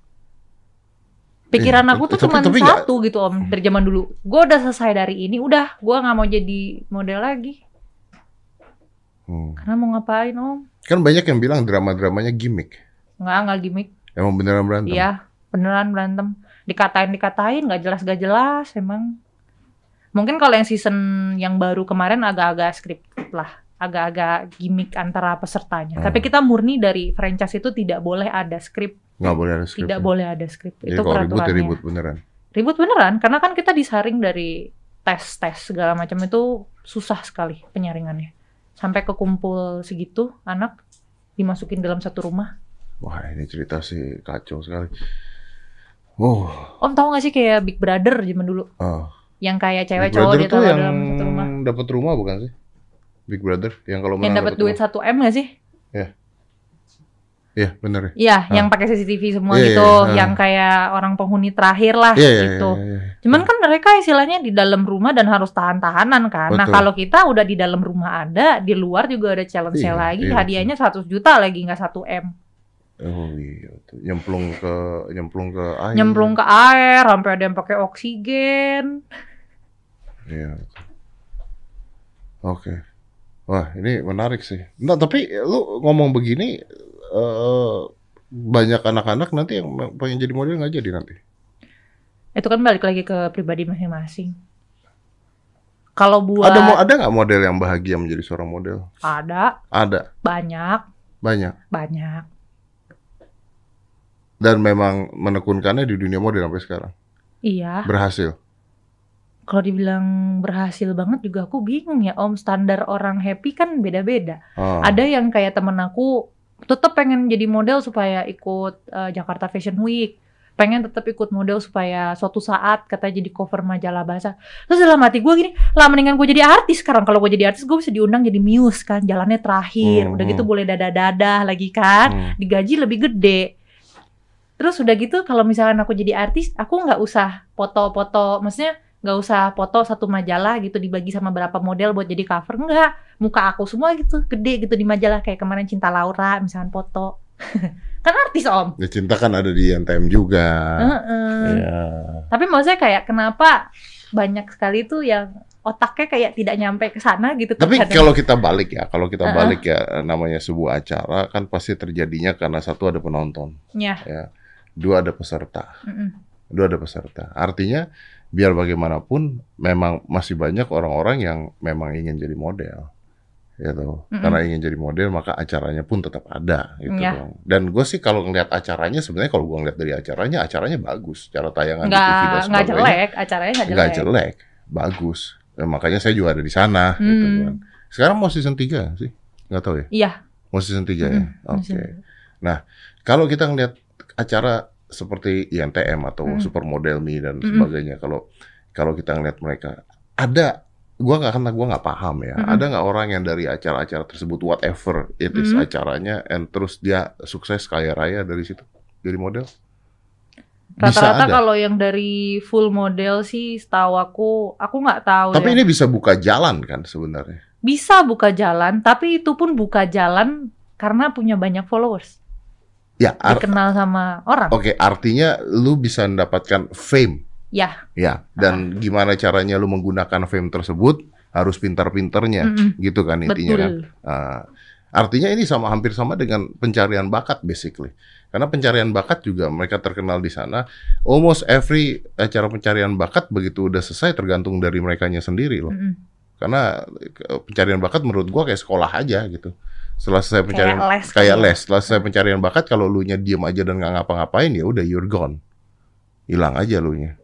Pikiran Iya, aku tuh cuma satu gitu om dari zaman dulu. Gue udah selesai dari ini udah. Gue nggak mau jadi model lagi Hmm. karena mau ngapain om Kan banyak yang bilang drama-dramanya gimmick. nggak nggak gimmick Emang beneran berantem. iya beneran berantem dikatain dikatain nggak jelas gak jelas emang mungkin kalau yang season yang baru kemarin agak-agak scripted lah agak-agak gimmick antara pesertanya Hmm. tapi kita murni dari franchise itu tidak boleh ada skrip Nggak boleh ada skrip. tidak boleh ada skrip Jadi itu kalau ribut ya ribut beneran. Ribut beneran karena kan kita disaring dari tes tes segala macam itu susah sekali penyaringannya sampai kekumpul segitu anak dimasukin dalam satu rumah. Wah ini cerita sih kacau sekali. Oh, om tahu gak sih kayak Big Brother zaman dulu? Ah. yang kayak cewek Big cowok Brother tuh yang dalam satu rumah. dapat rumah bukan sih? Big Brother yang kalau yang menang dapat duit 1 m gak sih Iya bener ya. Iya, Ah. yang pakai CCTV semua Iya, gitu, iya, ah. yang kayak orang penghuni terakhir lah Iya iya gitu. iya, iya. Cuman kan mereka istilahnya di dalam rumah dan harus tahan-tahanan kan. Nah Betul. kalau kita udah di dalam rumah ada, di luar juga ada challenge Iya, lagi, iya, hadiahnya 100 juta lagi nggak 1 m. Oh iya tuh. Nyemplung ke nyemplung ke air. Nyemplung ke air, sampai ada yang pakai oksigen. Iya. Oke. Wah, ini menarik sih. Nah, tapi lu ngomong begini eh banyak anak-anak nanti yang pengen jadi model nggak jadi nanti. Itu kan balik lagi ke pribadi masing-masing. Kalau buat Ada mau ada nggak model yang bahagia menjadi seorang model? ada Ada, banyak, banyak. banyak. Dan memang menekunkannya di dunia model sampai sekarang. Iya. Berhasil. Kalau dibilang berhasil banget juga aku bingung ya Om. Standar orang happy kan beda-beda. Ah. Ada yang kayak temen aku tetap pengen jadi model supaya ikut eh, Jakarta Fashion Week. Pengen tetap ikut model supaya suatu saat katanya jadi cover majalah bahasa. Terus dalam hati gue gini, lah mendingan gue jadi artis sekarang. Kalau gue jadi artis gue bisa diundang jadi muse kan. Jalannya terakhir. Hmm, Udah gitu hmm. boleh dadah-dadah lagi kan. Hmm. Digaji lebih gede. Terus udah gitu kalau misalkan aku jadi artis, aku nggak usah foto-foto, maksudnya nggak usah foto satu majalah gitu dibagi sama berapa model buat jadi cover enggak muka aku semua gitu gede gitu di majalah kayak kemarin Cinta Laura misalkan foto (laughs) kan artis om Ya cinta kan ada di NTM juga. Heeh. Iya. tapi maksudnya kayak kenapa banyak sekali tuh yang otaknya kayak tidak nyampe ke sana gitu Tapi terkadang. kalau kita balik ya, kalau kita Uh-uh. balik ya namanya sebuah acara kan pasti terjadinya karena satu ada penonton, ya dua ada peserta, mm-mm. dua ada peserta. Artinya biar bagaimanapun memang masih banyak orang-orang yang memang ingin jadi model. Gitu. Mm-mm. Karena ingin jadi model maka acaranya pun tetap ada gitu Iya. dong. Dan gue sih kalau ngeliat acaranya sebenarnya kalau gue ngeliat dari acaranya acaranya bagus. Cara tayangan di nggak TV dan nggak jelek acaranya nggak jelek, nggak jelek, bagus. Dan makanya saya juga ada di sana gitu Hmm. kan. Sekarang mau season 3 sih? Nggak tahu ya? iya Mau season 3 ya? Mm-mm, Oke. season Kalau kita ngeliat acara seperti INTM atau Mm. Supermodel Me dan Mm-mm. sebagainya, kalau kalau kita ngeliat mereka ada gua nggak karena gua nggak paham ya. Mm-mm. Ada nggak orang yang dari acara-acara tersebut whatever it is Mm. acaranya, and terus dia sukses kaya raya dari situ jadi model? Rata-rata kalau yang dari full model sih, setahu aku, aku nggak tahu Tapi ya. ini bisa buka jalan kan sebenarnya. Bisa buka jalan, tapi itu pun buka jalan karena punya banyak followers, Ya, dikenal sama orang. oke artinya lu bisa mendapatkan fame. Ya, Ya, dan gimana caranya lu menggunakan fame tersebut harus pintar-pintarnya, mm-mm, gitu kan intinya kan. betul. Ah, artinya ini sama hampir sama dengan pencarian bakat basically. Karena pencarian bakat juga mereka terkenal di sana. Almost every acara pencarian bakat begitu udah selesai tergantung dari merekanya sendiri loh. Mm-mm. Karena eh, pencarian bakat menurut gua kayak sekolah aja gitu. Setelah selesai pencarian Kayak les. kayak kali ya. les, setelah selesai pencarian bakat kalau lu nya diem aja dan nggak ngapa-ngapain ya udah you're gone. Hilang aja lu nya.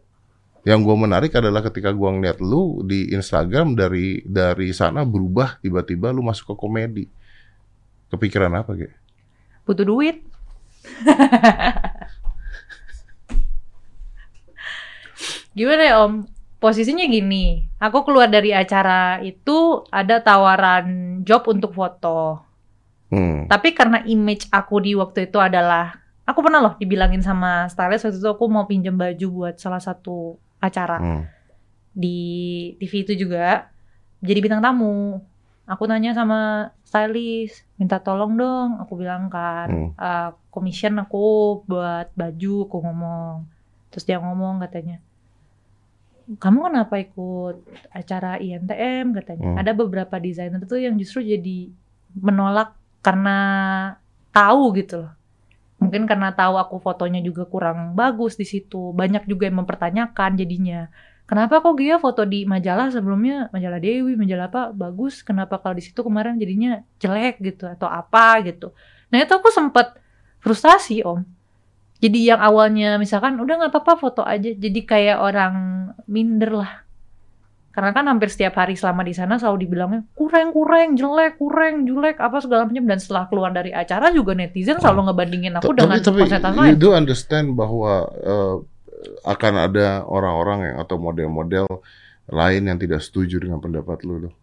Yang gua menarik adalah ketika gua ngeliat lu di Instagram dari dari sana berubah tiba-tiba lu masuk ke komedi. Kepikiran apa kayak? Butuh duit. (laughs) Gimana ya Om? Posisinya gini, aku keluar dari acara itu ada tawaran job untuk foto. Hmm. Tapi karena image aku di waktu itu adalah aku pernah loh dibilangin sama stylist waktu itu aku mau pinjam baju buat salah satu acara hmm. di TV itu juga jadi bintang tamu. Aku nanya sama stylist, minta tolong dong. Aku bilang kan, Hmm. "Eh, commission aku buat baju, aku ngomong. Terus dia ngomong katanya, kamu kenapa ikut acara INTM katanya. Hmm. Ada beberapa desainer tuh yang justru jadi menolak karena tahu gitu loh. Mungkin karena tahu aku fotonya juga kurang bagus di situ. Banyak juga yang mempertanyakan jadinya. Kenapa kok Gia foto di majalah sebelumnya majalah Dewi, majalah apa bagus? Kenapa kalau di situ kemarin jadinya jelek gitu atau apa gitu? Nah itu aku sempet frustasi om. Jadi yang awalnya misalkan udah nggak apa-apa foto aja, jadi kayak orang minder lah. Karena kan hampir setiap hari selama di sana selalu dibilangnya kurang kurang jelek kurang jelek apa segala macam dan setelah keluar dari acara juga netizen selalu ngebandingin aku Ta- dengan tapi tapi you lain. do understand bahwa eh, akan ada orang-orang yang atau model-model lain yang tidak setuju dengan pendapat lu loh,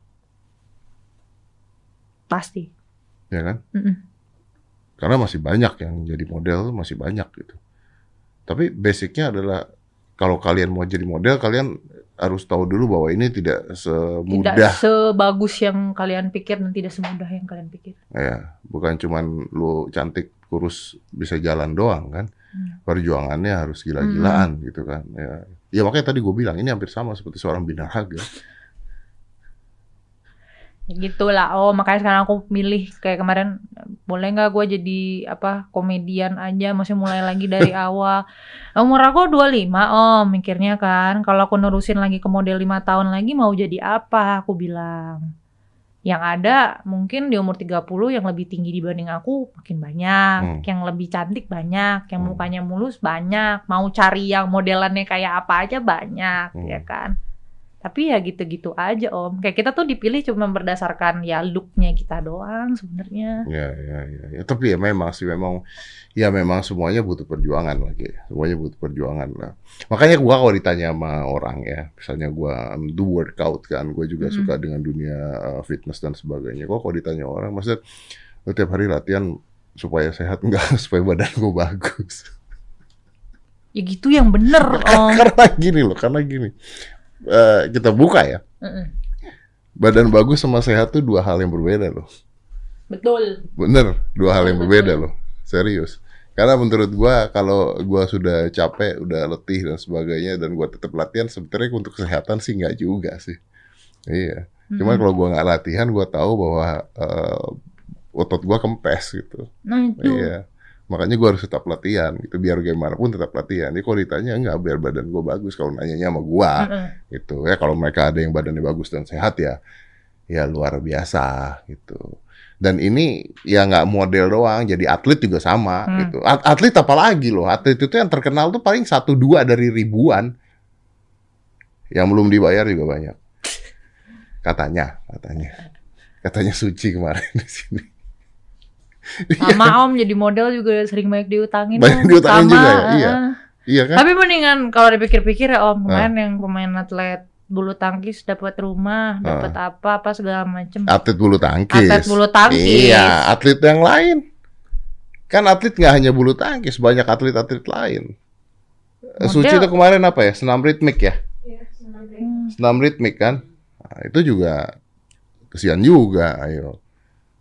Pasti. ya kan? Karena masih banyak yang jadi model masih banyak gitu. Tapi basicnya adalah kalau kalian mau jadi model kalian harus tahu dulu bahwa ini tidak Tidak semudah sebagus yang kalian pikir dan tidak semudah yang kalian pikir. ya, bukan cuman lu cantik kurus bisa jalan doang kan. Hmm. Perjuangannya harus gila-gilaan gitu kan. Ya. ya makanya tadi gue bilang ini hampir sama seperti seorang binaraga. Ya gitu lah. Oh, makanya sekarang aku milih kayak kemarin boleh nggak gue jadi apa komedian aja, masih mulai lagi dari (laughs) awal. Umur aku 25, oh mikirnya kan. Kalau aku nerusin lagi ke model 5 tahun lagi mau jadi apa? Aku bilang. Yang ada mungkin di umur 30 yang lebih tinggi dibanding aku makin banyak, Hmm. yang lebih cantik banyak, yang Hmm. mukanya mulus banyak, mau cari yang modelannya kayak apa aja banyak, Hmm. ya kan? Tapi ya gitu-gitu aja om. Kayak kita tuh dipilih cuma berdasarkan ya looknya kita doang sebenarnya. Ya, ya, ya, ya. Tapi ya memang sih memang ya memang semuanya butuh perjuangan lagi. Semuanya butuh perjuangan lah. Makanya gua kalau ditanya sama orang ya, misalnya gua do workout kan, gua juga Mm-mm. suka dengan dunia uh, fitness dan sebagainya. Kok kalau ditanya orang, maksudnya lu tiap hari latihan supaya sehat enggak, (laughs) supaya badan gua bagus. Ya gitu yang bener (laughs) om. karena gini loh, karena gini. Eh, kita buka ya. Mm-mm. Badan bagus sama sehat tuh dua hal yang berbeda loh. Betul. Bener, dua hal yang berbeda loh. Serius. Karena menurut gua kalau gua sudah capek, udah letih dan sebagainya dan gua tetap latihan sebetulnya untuk kesehatan sih nggak juga sih. Iya. Cuman Mm-mm. kalau gua nggak latihan, gua tahu bahwa eh, otot gua kempes gitu. Nah itu. Iya. Makanya gua harus tetap latihan gitu biar gimana pun tetap latihan. Jadi kalau ditanya enggak biar badan gua bagus. Kalau nanyanya sama gua Mm-mm. gitu ya. Kalau mereka ada yang badannya bagus dan sehat ya ya luar biasa gitu. Dan ini ya nggak model doang jadi atlet juga sama Hmm. gitu. At- atlet apalagi loh? Atlet itu yang terkenal tuh paling satu dua dari ribuan. Yang belum dibayar juga banyak. Katanya katanya. Katanya suci kemarin di sini Sama om jadi model juga sering banyak diutangin. Banyak Om. diutangin Sama, juga ya? Iya. uh-uh. iya kan Tapi mendingan kalau dipikir-pikir ya om, Ah. kemarin yang pemain atlet bulu tangkis, dapat rumah, dapat apa apa segala macem. Atlet bulu tangkis. Atlet bulu tangkis. Iya, atlet yang lain. Kan atlet nggak hanya bulu tangkis, banyak atlet-atlet lain. Eh, Model. Suci itu kemarin apa ya? Senam ritmik ya? Hmm. Senam ritmik kan? Nah, itu juga kesian juga, ayo.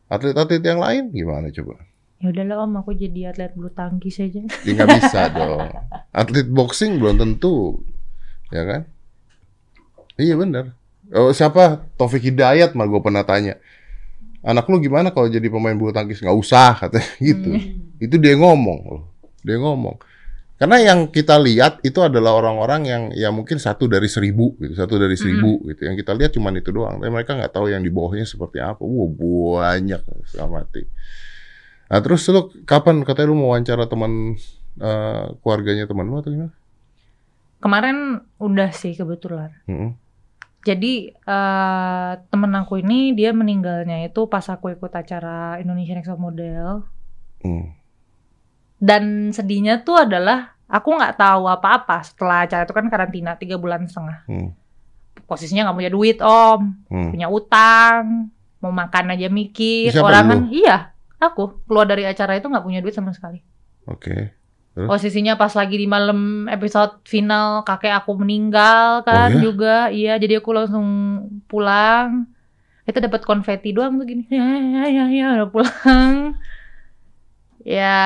Atlet-atlet yang lain gimana coba? Ya udahlah om, aku jadi atlet bulu tangkis aja. Ya nggak bisa dong. Atlet boxing belum tentu, ya kan? Iya bener. Oh, siapa? Taufik Hidayat mah gue pernah tanya. Anak lu gimana kalau jadi pemain bulu tangkis? Nggak usah katanya gitu. Itu dia ngomong loh. Dia ngomong. Karena yang kita lihat itu adalah orang-orang yang ya mungkin satu dari seribu gitu, satu dari seribu gitu. Yang kita lihat cuma itu doang. Tapi mereka nggak tahu yang di bawahnya seperti apa. Wah banyak setengah mati. Nah terus lu kapan katanya lu mau wawancara teman eh, keluarganya teman lu atau gimana? Kemarin udah sih kebetulan. Mm-mm. Jadi eh temen aku ini dia meninggalnya itu pas aku ikut acara Indonesia Next Top Model. Hmm. Dan sedihnya tuh adalah aku nggak tahu apa-apa setelah acara itu kan karantina tiga bulan setengah. Hmm. Posisinya nggak punya duit om, Hmm. punya utang, mau makan aja mikir. Siapa Orang kan iya, aku keluar dari acara itu nggak punya duit sama sekali. Oke. Terus? Posisinya pas lagi di malam episode final kakek aku meninggal kan Oh, ya? juga, iya jadi aku langsung pulang. Itu dapat konfeti doang tuh gini, ya (laughs) ya ya ya udah pulang. Ya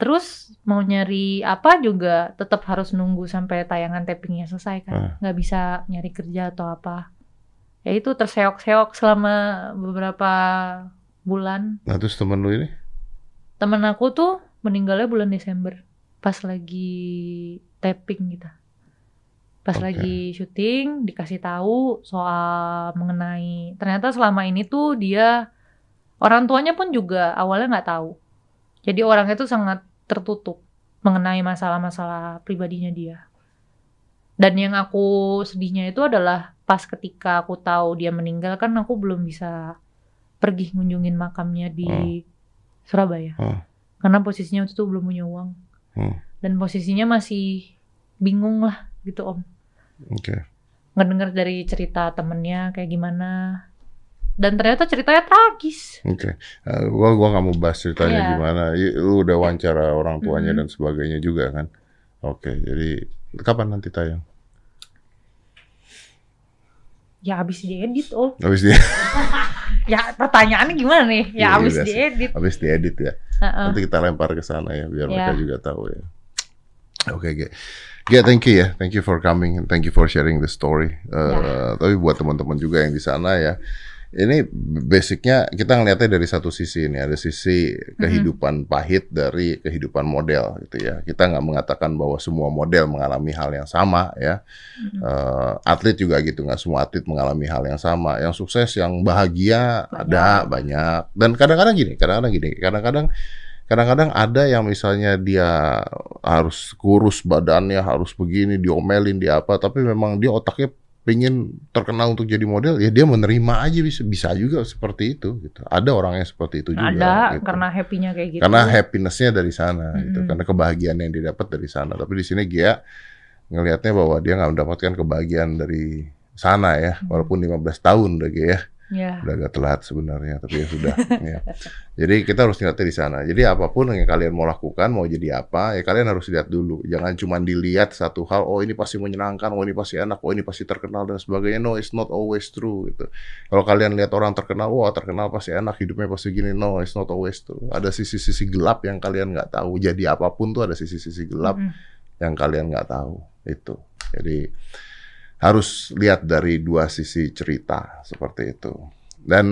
terus mau nyari apa juga tetap harus nunggu sampai tayangan tappingnya selesai kan, Ah. nggak bisa nyari kerja atau apa. Ya itu terseok-seok selama beberapa bulan Nah terus temen lu ini? temen aku tuh meninggalnya bulan Desember pas lagi tapping kita pas Oke. lagi syuting dikasih tahu soal mengenai ternyata selama ini tuh dia orang tuanya pun juga awalnya nggak tahu jadi orangnya tuh sangat tertutup mengenai masalah-masalah pribadinya dia dan yang aku sedihnya itu adalah pas ketika aku tahu dia meninggal kan aku belum bisa pergi ngunjungin makamnya di Surabaya Hmm. karena posisinya waktu itu belum punya uang Hmm. dan posisinya masih bingung lah gitu om Oke. ngedenger dari cerita temennya kayak gimana dan ternyata ceritanya tragis Oke. Eh, gua gua nggak mau bahas ceritanya Iya. gimana. Lu udah wawancara orang tuanya Mhm. dan sebagainya juga kan. Oke. Jadi kapan nanti tayang? ya habis diedit oh Habis dia (laughs) ya pertanyaannya gimana nih Iya, ya habis udah sih. diedit habis diedit ya. Heeh. Nanti kita lempar ke sana ya biar Iya. mereka juga tahu ya. Oke, Ge. Ge, thank you ya. Thank you for coming and thank you for sharing the story. Eh, Ya. Tapi buat teman-teman juga yang di sana ya, ini basicnya kita ngeliatnya dari satu sisi ini. Ada sisi kehidupan pahit dari kehidupan model gitu ya. Kita nggak mengatakan bahwa semua model mengalami hal yang sama ya. Eh, atlet juga gitu, nggak semua atlet mengalami hal yang sama. Yang sukses, yang bahagia ada banyak. Dan kadang-kadang gini, kadang-kadang gini, kadang-kadang kadang-kadang ada yang misalnya dia harus kurus badannya, harus begini, diomelin dia apa, tapi memang dia otaknya pengen terkenal untuk jadi model, ya dia menerima aja bisa bisa juga seperti itu gitu. Ada orang yang seperti itu juga. ada gitu. karena happy-nya kayak gitu Karena happiness-nya dari sana gitu, Mm-mm. karena kebahagiaan yang didapat dari sana. Tapi di sini Gia ngelihatnya bahwa dia nggak mendapatkan kebahagiaan dari sana ya, walaupun 15 tahun udah Gia ya, ya udah agak telat sebenarnya, tapi ya sudah. (laughs) ya. Jadi kita harus lihatnya di sana. Jadi apa pun yang kalian mau lakukan, mau jadi apa, ya kalian harus lihat dulu. Jangan cuma dilihat satu hal, oh ini pasti menyenangkan, oh ini pasti enak, oh ini pasti terkenal dan sebagainya. No, it's not always true gitu. Kalau kalian lihat orang terkenal, wah terkenal pasti enak, hidupnya pasti gini. No, it's not always true. Ada sisi-sisi gelap yang kalian nggak tahu. Jadi apa pun tuh ada sisi-sisi gelap Mm-mm. yang kalian nggak tahu itu. Jadi harus lihat dari dua sisi cerita seperti itu. Dan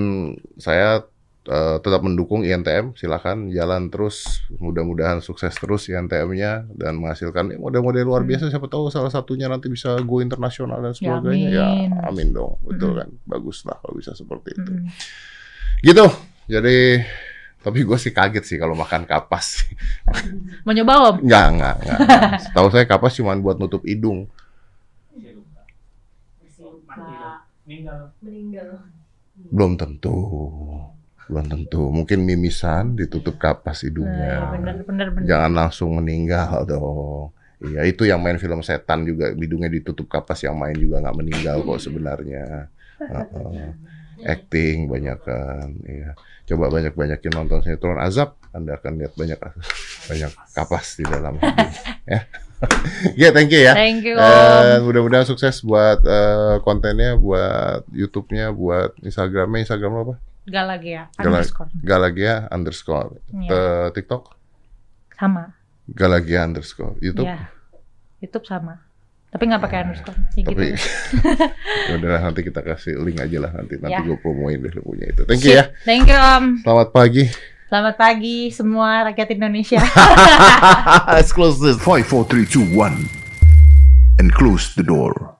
saya eh, tetap mendukung INTM, silakan jalan terus, mudah-mudahan sukses terus INTM-nya dan menghasilkan model-model luar Hmm. biasa. Siapa tahu salah satunya nanti bisa go internasional dan sebagainya. Ya, amin. amin dong, betul Mm-mm. kan, bagus lah kalau bisa seperti itu. Mm-mm. Gitu. Jadi tapi gue sih kaget sih kalau makan kapas. mau nyoba om Enggak, enggak, enggak. Setahu saya kapas cuma buat nutup hidung. Meninggal Belum tentu. Belum tentu. Mungkin mimisan ditutup kapas Nah, hidungnya. bener bener bener Jangan langsung meninggal dong. Iya itu yang main film setan juga bidungnya ditutup kapas yang main juga nggak meninggal kok sebenarnya. Heeh. Acting banyak kan, iya. Coba banyak-banyakin nonton sinetron Azab, Anda akan lihat banyak banyak kapas di dalam. ya. Ya, thank you ya. Thank you, Eh, Om. mudah-mudahan sukses buat eh, kontennya, buat YouTube-nya, buat Instagramnya, Instagram lo apa? Galagia Gala- underscore. Galagia underscore. Iya. Eh, TikTok Sama. Galagia underscore. YouTube. Iya. YouTube sama. Tapi nggak pakai underscore. Ya Tapi gitu. (laughs) ya udahlah nanti kita kasih link aja lah nanti nanti Ya. gue promoin deh lu punya itu. Thank you ya. Thank you, Om. Selamat pagi. Selamat pagi semua rakyat Indonesia. (laughs) Let's close this. 5, 4, 3, 2, 1. And close the door.